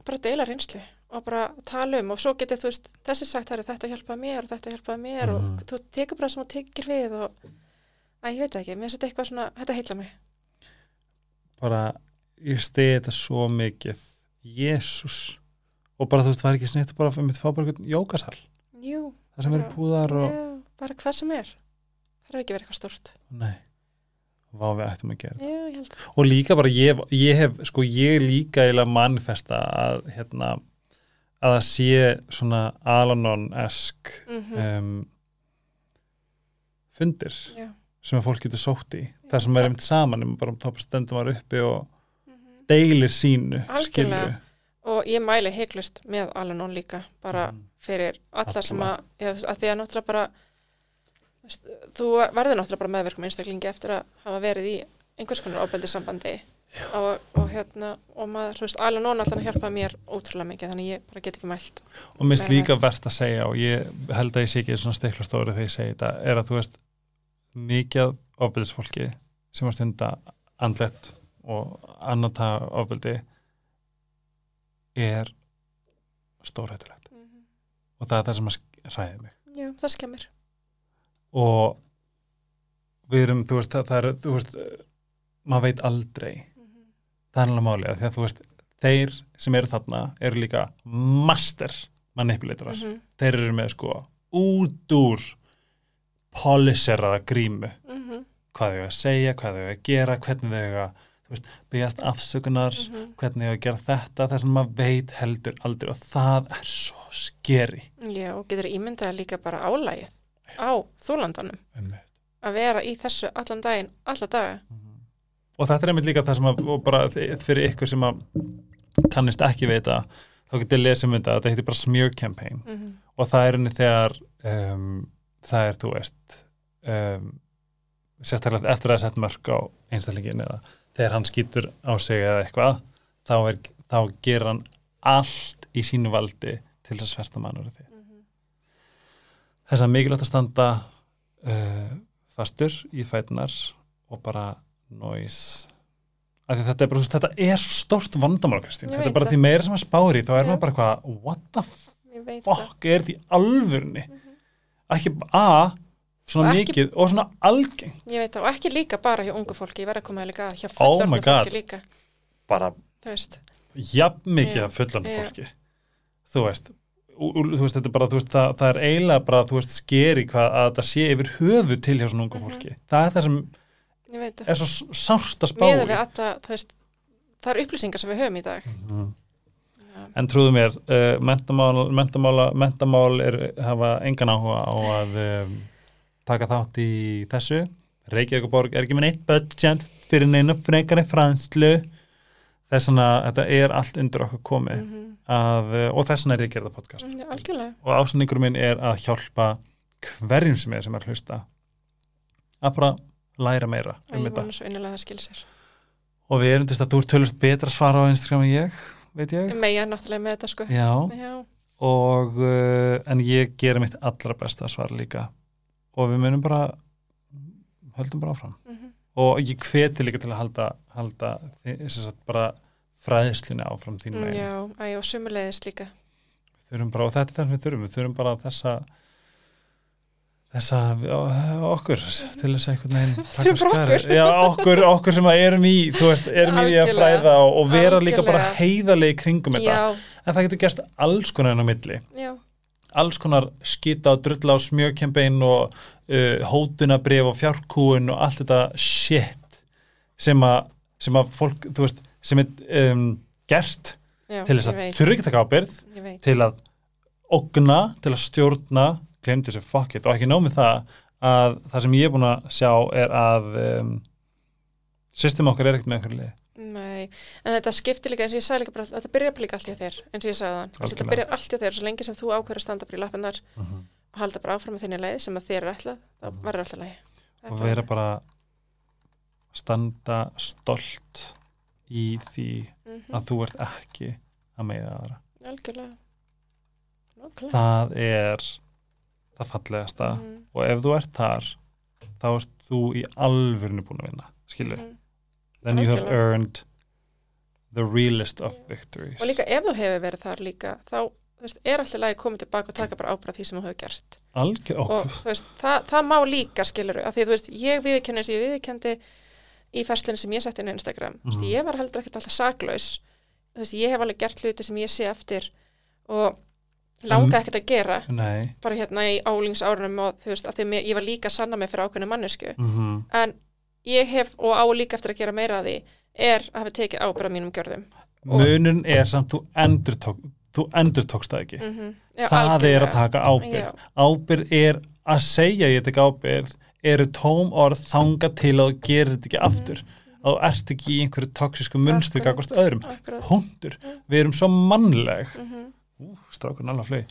S2: bara deila reynslu og bara tala um og svo getur þú veist, þessi sagt það er þetta hjálpaði mér og þetta hjálpaði mér
S1: Mhm.
S2: og þú tekur bara sem þú tekir við og að ég veit ekki, mér finnst þetta eitthvað svona, þetta heila mig
S1: Bara, ég stegi þetta svo mikið. Jésús. Og bara, þú veist, var ekki snitt bara fyrir mitt fá bara einhvern jókasal.
S2: Jú,
S1: Það sem eru púðar og...
S2: já, bara hvað sem er það er ekki verið eitthvað stort
S1: Nei. Vá, við ættum að gera
S2: held
S1: og líka bara ég, ég hef sko ég líka eiginlega manifesta að hérna að það sé svona Alanon-esk
S2: mm -hmm.
S1: um, fundir
S2: Já,
S1: sem að fólk getur sótt í það sem er einmitt saman um bara þá stendum maður uppi og. Deilir sínu
S2: Algjörlega.
S1: skilju
S2: og ég mæli heiklust með Alanon líka bara
S1: Mm.
S2: fyrir alla sem að, að því að náttúrulega bara þú verður náttúrulega bara meðverkum einstaklingi eftir að hafa verið í einhvers konar ofbeldi sambandi og, og hérna og maður, þú veist, Alanon alltaf hjálpaði mér ótrúlega mikið þannig ég bara get ekki mælt
S1: og minnst líka verðt að segja og ég held að ég sé ekki svona stiklastóri þegar ég segi þetta er að þú veist mikið ofbeldisfólki sem að stunda andlegt og annata ofbeldi er stórhættulegt. Og það er það sem að ræði mig.
S2: Já, það skemmir.
S1: Og við erum, þú veist, það, er þú veist, maður veit aldrei. Það er alveg málið, því að þú veist þeir sem eru þarna eru líka master manipulatorar
S2: Mhm,
S1: þeir eru með sko út úr polisheraða grímu.
S2: Mhm,
S1: hvað þau eiga að segja, hvað þau eiga að gera hvernig þau eiga þú veist, byggjast afsökunar
S2: mhm.
S1: hvernig þau eiga að gera þetta það sem maður veit heldur aldrei og það er svo skeri
S2: Já, og getur ímyndaði líka bara álægið á þúlandanum að vera í þessu allan daginn, alla daga.
S1: Og þetta er einmitt líka það sem að bara fyrir ykkur sem að kannist ekki veita þá getið lesum þetta, þetta heitir bara smear campaign.
S2: Mm -hmm.
S1: og það er henni þegar um, það er, þú veist um, sérstaklega eftir að það er sett mörg á einstæðlingin eða þegar hann skýtur á sig eða eitthvað þá, er, þá gerir hann allt í sínu valdi til þess að sverta mannur því þess að mikilvægt að standa uh, fastur í fætunar og bara noise því þetta er bara, þetta er stort vandamál Kristín, þetta er bara
S2: það.
S1: því meira sem að spári þá er maður bara hvað, what the
S2: veit það.
S1: fuck er þetta í alvörni
S2: Mhm.
S1: ekki a svona
S2: Og ekki-
S1: mikið og svona algeng
S2: Ég veit það, og ekki líka bara hjá ungu fólki, ég verð að koma að líka hjá
S1: Oh
S2: fullorðnu
S1: my God.
S2: fólki líka,
S1: bara jafn mikið
S2: Já,
S1: af fullan
S2: já.
S1: fólki þú veist ú- ú- þú veist, er bara, þú veist, það, það er eiginlega bara, þú veist, skeri hvað að þetta sé yfir höfu til hjá svona ungu
S2: Mhm.
S1: fólki það er það sem
S2: það.
S1: er svo sárt að spá í
S2: það eru upplýsingar sem við höfum í dag.
S1: Mhm.
S2: Já.
S1: en trúðu mér, uh, mentamál, mentamál, mentamál er, hafa engan áhuga á að um, taka þátt í þessu Reykjavíkuborg er ekki með neitt budget fyrir neina frekari franslu þess vegna, þetta er allt undir okkur komið
S2: Mhm.
S1: að, uh, og þess vegna er ég gerða podcast
S2: Já, algjörlega.
S1: og ásendingur minn er að hjálpa hverjum sem er sem er að hlusta að bara læra meira
S2: Og
S1: um
S2: ég
S1: þetta
S2: vona svo innilega að það skilir sér.
S1: og við erum til þess að þú ert tölvist betra að svara á Instagram en ég, veit ég
S2: Meja náttúrulega með þetta, sko.
S1: já,
S2: Já,
S1: og uh, en ég gerir mitt allra besta að svara líka og við munum bara höldum bara áfram
S2: mhm.
S1: og ég hveti líka til að halda, halda sagt, bara fræðslunni áfram þín
S2: Mm,
S1: megin
S2: já, æ, og sumulegðist líka.
S1: Bara, og þetta er það sem við þurfum við þurfum bara þessa þessa okkur til þess að einhvern veginn (laughs) skarið.
S2: okkur.
S1: já, okkur, okkur sem að erum í þú veist, erum í því að
S2: Algjörlega.
S1: fræða og, og vera líka bara
S2: Algjörlega.
S1: í kringum þetta, en það getur gerst alls konar enn á milli
S2: já,
S1: alls konar skita og drulla á smjökjambein og uh, hótunabrif og fjárkúun og allt þetta shit sem að, sem að fólk, þú veist, sem er um, gert
S2: já.
S1: til þess að taka ábyrð til að ogna, til að stjórna glemdi þessu fuck it. Og ekki nómið það að það sem ég er búin að sjá er að um, system okkar er ekkert með einhverju liði
S2: Nei, en þetta skiptir líka eins og ég sagði líka bara, þetta byrjar bara líka allt hjá þér, eins og ég sagði þann. Þetta byrjar allt hjá þér, svo lengi sem þú ákveður að standa bara í lappinnar og halda bara áfram með þinni leið sem að þér er ætlað, þá verður alltaf leið.
S1: og vera bara standa stolt í því
S2: mm
S1: að þú ert ekki að meiða aðra
S2: Algjörlega. Nákvæmlega.
S1: það er það fallegasta
S2: Mhm,
S1: og ef þú ert þar þá ert þú í alvörinu búin að vinna
S2: mhm.
S1: Then you have earned the realest of victories
S2: Og líka ef þú hefur verið þar líka, þá veist, er alltaf lagi koma tilbaka og taka bara ábyrgð því sem þú hefur gert.
S1: algjör,
S2: Og veist, það, það má líka skiluru, af því þú veist, ég viðkenni sem ég viðkendi í ferslinu sem ég setti inn á Instagram. Þú veist,
S1: Mhm.
S2: ég var heldur ekkert alltaf saklaus. Veist, ég hef alveg gert hluti sem ég sé eftir og langa
S1: En-
S2: ekkert að gera
S1: nei
S2: bara hérna í álingsárunum og þú veist, af því ég var líka sanna mig fyrir ákveðinu mannesku.
S1: mm
S2: En ég hef, og á líka eftir að gera meira af því, er að hafa tekið ábyrgð á mínum gjörðum. Og-
S1: munun er samt þú endur, tók, þú endur tókst það ekki
S2: Mm Já,
S1: það er að
S2: algjörlega.
S1: taka ábyrð
S2: Já.
S1: ábyrð er að segja ég tek ábyrð eru tóm orð þanga til að gerir þetta ekki aftur að þú ert ekki í einhverju toxísku munstri
S2: Akkurat.
S1: gagvart öðrum, punktur við erum svo mannleg
S2: Mhm.
S1: Ú, strákurinn alveg flög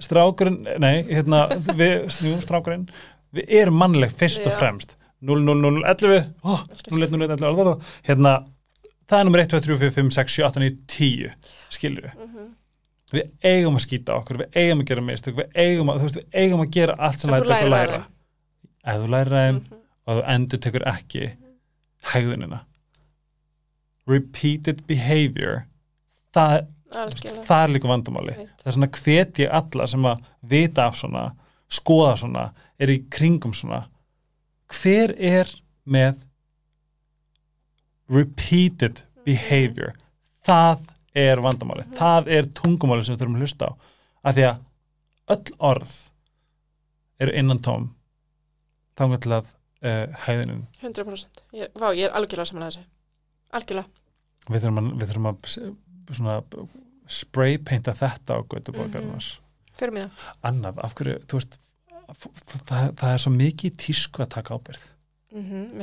S1: strákurinn, nei, hérna við, strákurinn, við erum mannleg fyrst og
S2: Já.
S1: fremst 0-0-0-11 oh, 0-1-0-11 hérna, það er nummer 1, 2, 3, 4, 5, 6, 7, 8, 9, 10 skilur við
S2: Mhm.
S1: við eigum að skýta okkur, við eigum að gera mistök við eigum að, þú veist, við eigum að gera allt sem lætur okkur læra ef þú lærir þeim
S2: Mhm.
S1: og þú endur tekur ekki hegðunina repeated behavior það,
S2: Algjörlega.
S1: það er líka vandamáli það er svona hvet ég alla sem að vita af svona, skoða svona er í kringum svona hver er með repeated behavior það er vandamáli það er tungumáli sem við þurfum að hlusta á af því að öll orð eru innan tóm þá til að uh, hæðinin
S2: 100%. Ég, vá, ég er algjörlega saman að þessu. Algjörlega.
S1: við þurfum að, við þurfum að svona spraypainta þetta á götuborgarnas
S2: Fyrir mig það.
S1: annað, af hverju, þú veist það, það, er svo mikið tísku að taka ábyrð
S2: Mm -hmm,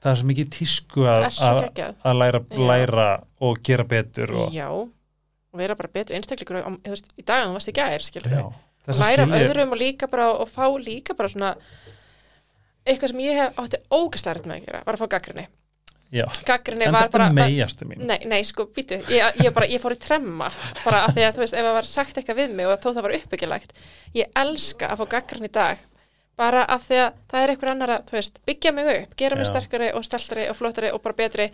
S2: það
S1: er svo mikið tísku að, að, læra, læra og gera betur og,
S2: Já. Og vera bara betri einstakleikur í dag en þú varst í
S1: að
S2: Læra af öðrum og líka bara, og fá líka bara svona eitthvað sem ég hef átti ógæslega rætt með að gera, var að fá gaggrinni. Gaggrinni var bara...
S1: er
S2: Nei, nei, sko, býtu, ég, ég, bara, ég fór í tremma bara af því að, þú veist, ef það var sagt eitthvað við mig og þó það var uppbyggilegt ég elska að fá gaggrin í dag bara af því að það er einhver annar að, þú veist, byggja mig upp, gera mig sterkari og steltari og flottari og bara betri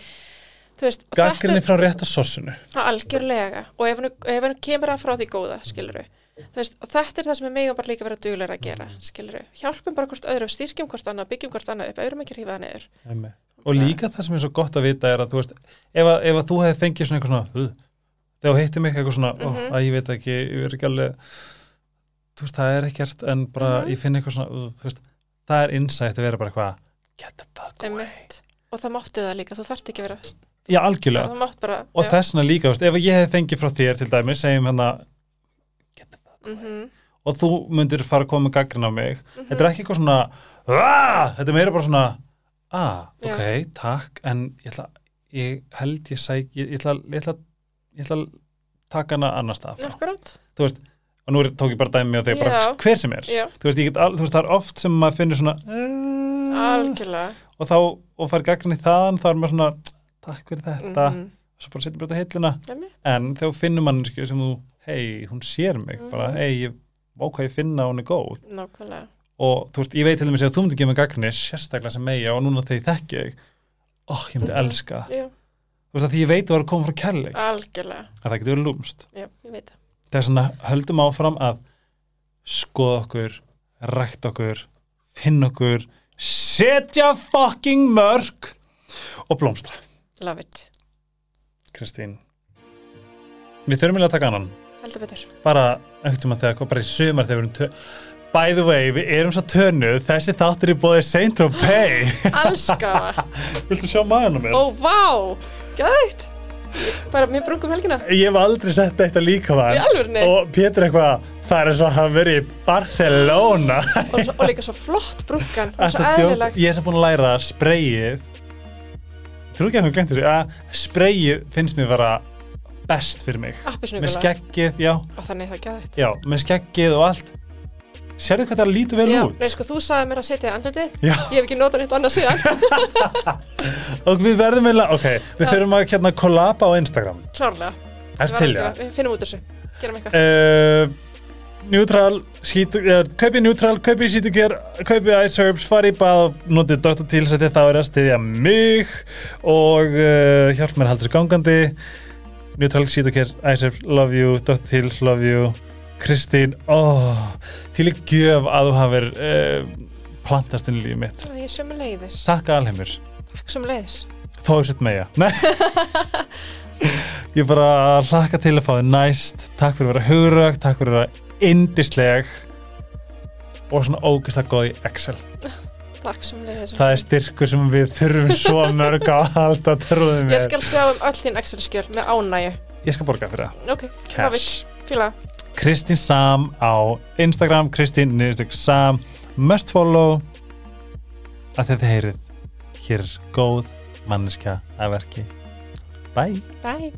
S2: veist, og
S1: gaggrinni frá rétta sorsinu.
S2: Er algjörlega. Og ef hann kemur að frá því góða, skiluru veist, og þetta er það sem við megum bara líka vera duglega að gera, skiluru, hjálpum bara hvort öðru styrkjum hvort annað, byggjum hvort annað upp, auðvitað að það niður.
S1: Einmitt. Og líka það sem er svo gott að vita er að þú veist, ef að, ef að þú hefði fengið svona eitthvað svona, þegar þú hittir mig eitthvað svona, mm
S2: Mhm.
S1: að ég veit ekki ég er ekki alveg þú veist, það er ekkert en bara
S2: Mhm.
S1: ég finn eitthvað svona, þú veist það er insight að vera bara eitthvað get the fuck away.
S2: Og það máttu það líka, þú þarft ekki að vera
S1: já, algjörlega,
S2: bara
S1: og þessna líka, veist, ef ég hefði fengið frá þér til dæmi, segjum hérna get the fuck
S2: Mhm,
S1: og þú myndir fara að koma með gaggrin á mig.
S2: Mhm.
S1: þetta er ekki eitthvað svona "Ah!" þetta er meira bara svona ah,
S2: Já.
S1: ok, takk en ég, ætla, ég held ég sæk ég, ég, ætla, ég, ætla, ég ætla að taka hana annars stað. Þú veist, og nú er, tók ég bara dæmi og þegar bara
S2: Já.
S1: hver sem er.
S2: Já,
S1: þú veist, get, al, þú veist, það er oft sem maður finnir svona uh,
S2: algjörlega.
S1: Og þá, og fær gaggrin í þaðan þá er maður svona, takk fyrir þetta.
S2: Mhm.
S1: svo bara setjum bara þetta heillina
S2: Einmitt.
S1: en þegar þú finnur mannsku sem þú hei, hún sér mig, bara
S2: Mhm.
S1: hei, ég vá hvað ég finna hún er góð.
S2: Nákvæmlega
S1: og þú veist, ég veit til dæmis að þú myndir gefa mig gaggrinni sérstaklega sem meia og núna þegar ég þekki þig ó, ég myndi
S2: Mhm.
S1: elska
S2: Já,
S1: þú veist að því ég veit að það er að koma frá kærleik.
S2: Algjörlega.
S1: Að það getur verið lúmst
S2: ég það.
S1: Er svona, höldum áfram að skoða okkur rækt okkur, finna okkur setja fucking mörg og blómstra.
S2: Love it,
S1: Kristín við þurfum að taka annan. Bara einhvern tímann þegar, bara í sumar þegar við erum By the way, við erum svo tönnuð. Þessi þáttur í bóði Saint Tropez
S2: Elska það. (laughs)
S1: Viltu sjá maðurinn á mér?
S2: Ó, vá, gæðið Bara mér brungum helgina.
S1: Ég hef aldrei sett þetta líka
S2: Í
S1: var
S2: alvörni
S1: og Pétur eitthvað það er eins og að hafa verið í Barcelona.
S2: Og, og líka svo flott brúkan og svo
S1: Ertu að djóka?
S2: eðlileg
S1: Ég er sem búin að læra spreyið þú ekki að hún glemti þessu að spreyið finnst mér vera best fyrir mig. Með
S2: appisnugula
S1: skeggið, já,
S2: og þannig það gæði þetta
S1: já, með skeggið og allt sérðu hvað það lítur vel
S2: Já,
S1: út
S2: nei, sko, þú sagði mér að setja það andliti
S1: Já.
S2: Ég hef ekki notað neitt annað síðan (laughs)
S1: og við verðum eiginlega, ok, við
S2: Já.
S1: þurfum að hérna kollaba á Instagram,
S2: Klárlega
S1: er til já
S2: Við finnum út þessu Gerum eitthvað
S1: uh, Neutral, uh, kaupi Neutral, kaupi Sítugér, kaupi iSerbs, fari í bað og notið Dr. Teals þetta þá er að styðja mig og uh, hjálp mér að halda þessu gangandi Neutral, Sítugér, iSerbs, love you Dr. Teals, love you Kristín, oh, því lík gjöf að þú hafir uh, plantast inn í lífið mitt.
S2: Ég er sömu leiðis
S1: Takk alheimur,
S2: Takk sömu leiðis
S1: þó ég sett meja (laughs) Ég bara hlakka til að fá þið næst. Takk fyrir að vera hugrögt, takk fyrir að vera indisleg og svona ógeðslega góð í Excel.
S2: Takk sömu leiðis
S1: Það er styrkur sem við þurfum svo mörg á að halda trúðum
S2: Ég skal sjá um öll þín Excel-skjöl með ánægju.
S1: Ég skal borga fyrir það.
S2: Ok,
S1: Cash.
S2: Fíla
S1: Kristín Sam á Instagram Kristín niðurstök Sam. Must follow. Að þetta heyrið. Hér er góð manneskja að verki. Bye.
S2: Bye